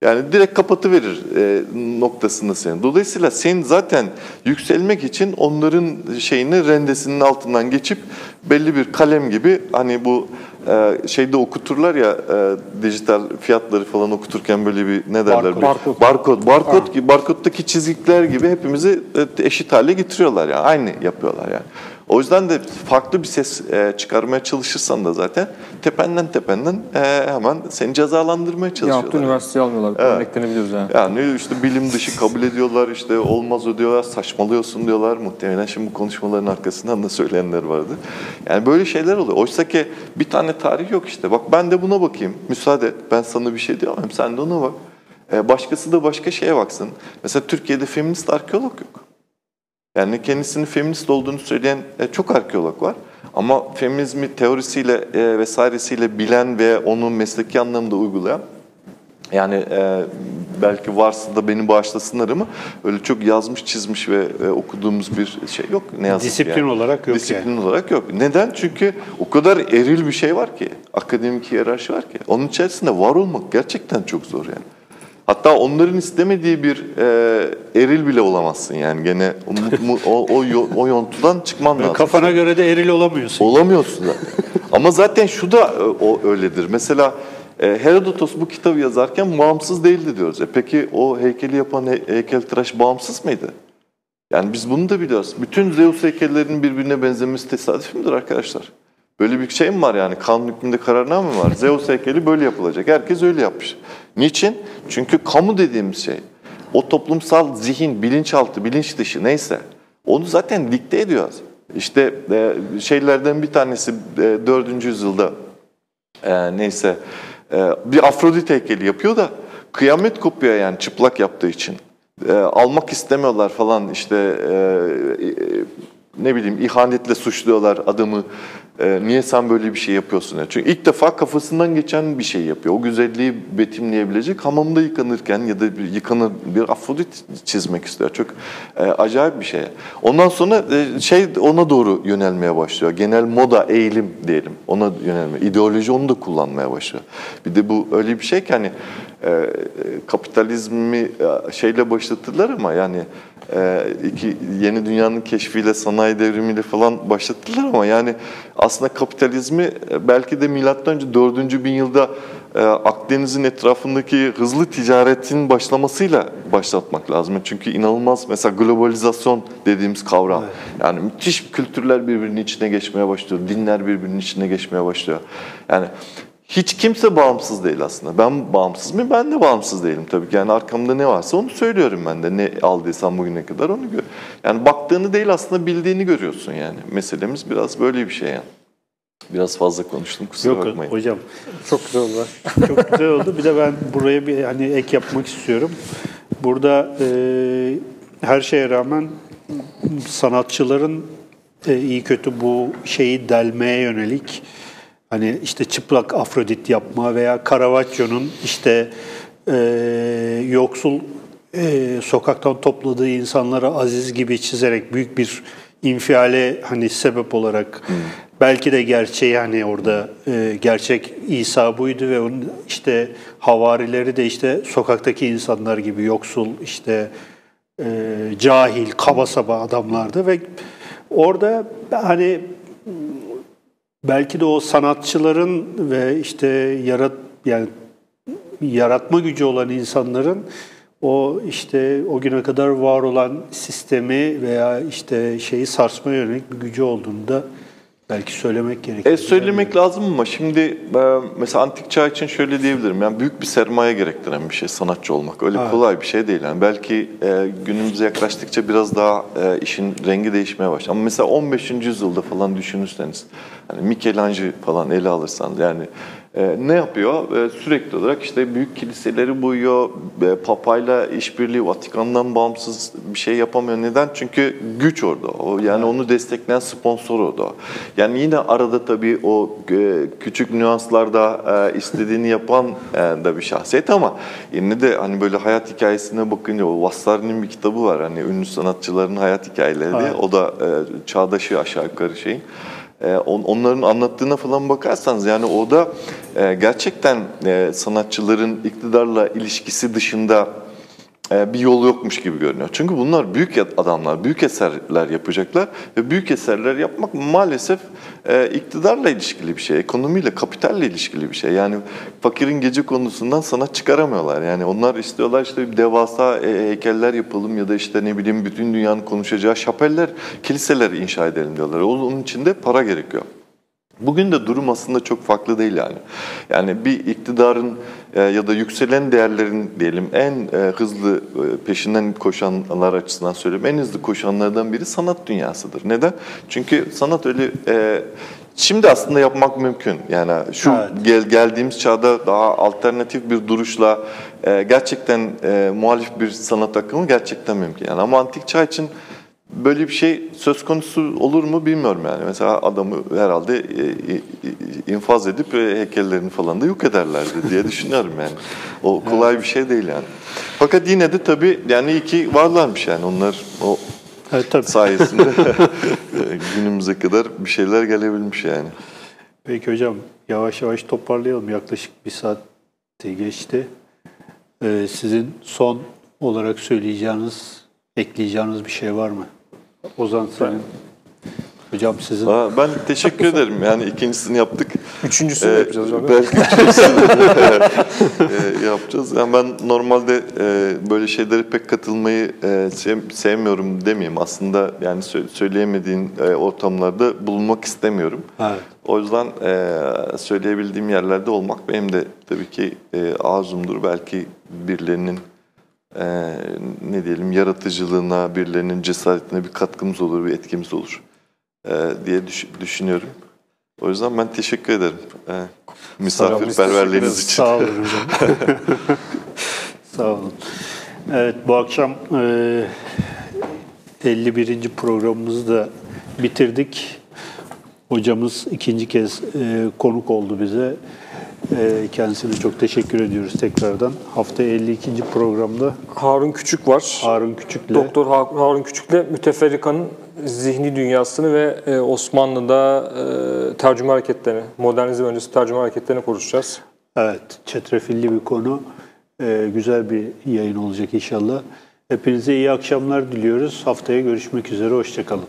Yani direkt kapatıverir e, noktasında senin. Dolayısıyla sen zaten yükselmek için onların şeyini rendesinin altından geçip belli bir kalem gibi hani bu e, şeyde okuturlar ya e, dijital fiyatları falan okuturken böyle bir ne derler? Barkod. Barkod. Barkod gibi barkoddaki çizikler gibi hepimizi e, eşit hale getiriyorlar yani. Aynı yapıyorlar yani. O yüzden de farklı bir ses e, çıkarmaya çalışırsan da zaten tependen tependen e, hemen seni cezalandırmaya çalışıyorlar. Ya üniversiteye almıyorlar. Evet. Örneklerini biliyoruz yani. Yani işte bilim dışı kabul ediyorlar, işte olmaz o diyorlar, saçmalıyorsun diyorlar. Muhtemelen şimdi bu konuşmaların arkasından da söyleyenler vardı. Yani böyle şeyler oluyor. Oysa ki bir tane tarih yok işte. Bak ben de buna bakayım. Müsaade et. Ben sana bir şey diyemem. Sen de ona bak. E, başkası da başka şeye baksın. Mesela Türkiye'de feminist arkeolog yok. Yani kendisinin feminist olduğunu söyleyen e, çok arkeolog var. Ama feminizmi teorisiyle e, vesairesiyle bilen ve onu mesleki anlamda uygulayan yani e, belki varsa da beni bağışlasınlar ama öyle çok yazmış, çizmiş ve e, okuduğumuz bir şey yok. Ne yazık Disiplin yani. olarak yok Disiplin yani. olarak yok. Neden? Çünkü o kadar eril bir şey var ki, akademik hiyerarşi var ki. Onun içerisinde var olmak gerçekten çok zor yani. Hatta onların istemediği bir e, eril bile olamazsın yani gene o, o, o, o yontudan çıkman lazım. Kafana göre de eril olamıyorsun. Olamıyorsun zaten. Ama zaten şu da e, o öyledir. Mesela e, Herodotos bu kitabı yazarken bağımsız değildi diyoruz. E peki o heykeli yapan he, heykeltıraş bağımsız mıydı? Yani biz bunu da biliyoruz. Bütün Zeus heykellerinin birbirine benzemesi tesadüf müdür arkadaşlar? Böyle bir şey mi var yani? Kanun hükmünde kararname mi var? Zeus heykeli böyle yapılacak. Herkes öyle yapmış. Niçin? Çünkü kamu dediğimiz şey, o toplumsal zihin, bilinçaltı, bilinç dışı neyse onu zaten dikte ediyoruz. İşte e, şeylerden bir tanesi e, 4. yüzyılda e, neyse e, bir Afrodit heykeli yapıyor da kıyamet kopuyor yani çıplak yaptığı için. E, almak istemiyorlar falan işte e, e, ne bileyim ihanetle suçluyorlar adamı. E, niye sen böyle bir şey yapıyorsun? Ya? Çünkü ilk defa kafasından geçen bir şey yapıyor. O güzelliği betimleyebilecek hamamda yıkanırken ya da bir yıkanır bir afrodit çizmek istiyor. Çok e, acayip bir şey. Ondan sonra e, şey ona doğru yönelmeye başlıyor. Genel moda eğilim diyelim. Ona yönelme. İdeoloji onu da kullanmaya başlıyor. Bir de bu öyle bir şey ki hani e, kapitalizmi e, şeyle başlattılar ama yani e, iki yeni dünyanın keşfiyle, sanayi devrimiyle falan başlattılar ama yani aslında kapitalizmi e, belki de milattan önce 4. bin yılda e, Akdeniz'in etrafındaki hızlı ticaretin başlamasıyla başlatmak lazım. Çünkü inanılmaz mesela globalizasyon dediğimiz kavram. Evet. Yani müthiş kültürler birbirinin içine geçmeye başlıyor, dinler birbirinin içine geçmeye başlıyor. Yani hiç kimse bağımsız değil aslında. Ben bağımsız mıyım? Ben de bağımsız değilim tabii ki. Yani arkamda ne varsa onu söylüyorum ben de. Ne aldıysam bugüne kadar onu gör. Yani baktığını değil aslında bildiğini görüyorsun yani. Meselemiz biraz böyle bir şey yani. Biraz fazla konuştum kusura Yok, bakmayın. hocam Çok güzel oldu. *laughs* çok güzel oldu. Bir de ben buraya bir hani ek yapmak istiyorum. Burada e, her şeye rağmen sanatçıların e, iyi kötü bu şeyi delmeye yönelik Hani işte çıplak Afrodit yapma veya Caravaggio'nun işte e, yoksul e, sokaktan topladığı insanlara aziz gibi çizerek büyük bir infiale hani sebep olarak hmm. belki de gerçeği hani orada e, gerçek İsa buydu ve onun işte havarileri de işte sokaktaki insanlar gibi yoksul işte e, cahil kaba saba adamlardı ve orada hani belki de o sanatçıların ve işte yarat yani yaratma gücü olan insanların o işte o güne kadar var olan sistemi veya işte şeyi sarsma yönelik bir gücü olduğunu da belki söylemek gerekiyor. E, söylemek lazım ama şimdi e, mesela antik çağ için şöyle diyebilirim. Yani büyük bir sermaye gerektiren bir şey sanatçı olmak. Öyle evet. kolay bir şey değil. Yani belki e, günümüze yaklaştıkça biraz daha e, işin rengi değişmeye başladı. Ama mesela 15. yüzyılda falan düşünürseniz hani Michelangelo falan ele alırsanız yani e, ne yapıyor? E, sürekli olarak işte büyük kiliseleri boyuyor, e, papayla işbirliği, Vatikan'dan bağımsız bir şey yapamıyor. Neden? Çünkü güç orada. O, yani onu destekleyen sponsor orada. Yani yine arada tabii o e, küçük nüanslarda e, istediğini yapan e, da bir şahsiyet ama yine de hani böyle hayat hikayesine bakınca o Vasari'nin bir kitabı var. Hani ünlü sanatçıların hayat hikayeleri diye. Evet. O da e, çağdaşı aşağı yukarı şeyin. Ee, onların anlattığına falan bakarsanız yani o da e, gerçekten e, sanatçıların iktidarla ilişkisi dışında bir yol yokmuş gibi görünüyor. Çünkü bunlar büyük adamlar, büyük eserler yapacaklar ve büyük eserler yapmak maalesef e, iktidarla ilişkili bir şey, ekonomiyle, kapitalle ilişkili bir şey. Yani fakirin gece konusundan sanat çıkaramıyorlar. Yani onlar istiyorlar işte bir devasa e, heykeller yapalım ya da işte ne bileyim bütün dünyanın konuşacağı şapeller, kiliseler inşa edelim diyorlar. Onun için de para gerekiyor. Bugün de durum aslında çok farklı değil yani. Yani bir iktidarın e, ya da yükselen değerlerin diyelim en e, hızlı e, peşinden koşanlar açısından söyleyeyim en hızlı koşanlardan biri sanat dünyasıdır. Neden? Çünkü sanat öyle Şimdi aslında yapmak mümkün. Yani şu evet. gel, geldiğimiz çağda daha alternatif bir duruşla gerçekten muhalif bir sanat akımı gerçekten mümkün. Yani ama antik çağ için böyle bir şey söz konusu olur mu bilmiyorum yani. Mesela adamı herhalde e, e, infaz edip e, heykellerini falan da yok ederlerdi diye *laughs* düşünüyorum yani. O kolay bir şey değil yani. Fakat yine de tabii yani iyi ki varlarmış yani onlar o evet, tabii. sayesinde *laughs* *laughs* günümüze kadar bir şeyler gelebilmiş yani. Peki hocam yavaş yavaş toparlayalım. Yaklaşık bir saat geçti. Ee, sizin son olarak söyleyeceğiniz, ekleyeceğiniz bir şey var mı? Ozan senin. Hocam sizin. Aa, ben teşekkür ederim. Yani ikincisini yaptık. Üçüncüsünü ee, yapacağız hocam. Belki üçüncüsünü e, yapacağız. Yani ben normalde e, böyle şeylere pek katılmayı e, sevmiyorum demeyeyim. Aslında yani söyleyemediğin e, ortamlarda bulunmak istemiyorum. Evet. O yüzden e, söyleyebildiğim yerlerde olmak benim de tabii ki e, arzumdur. Belki birilerinin e, ne diyelim yaratıcılığına, birilerinin cesaretine bir katkımız olur, bir etkimiz olur e, diye düş, düşünüyorum. O yüzden ben teşekkür ederim e, misafirperverliğiniz için. Sağ olun hocam. *laughs* Sağ olun. Evet bu akşam e, 51. programımızı da bitirdik. Hocamız ikinci kez e, konuk oldu bize. E, kendisine çok teşekkür ediyoruz tekrardan. Haftaya 52. programda Harun Küçük var. Harun Küçük'le Doktor Ha- Harun Küçük'le müteferrikanın zihni dünyasını ve e, Osmanlı'da e, tercüme hareketlerini, modernizm öncesi tercüme hareketlerini konuşacağız. Evet, çetrefilli bir konu. Ee, güzel bir yayın olacak inşallah. Hepinize iyi akşamlar diliyoruz. Haftaya görüşmek üzere, hoşçakalın.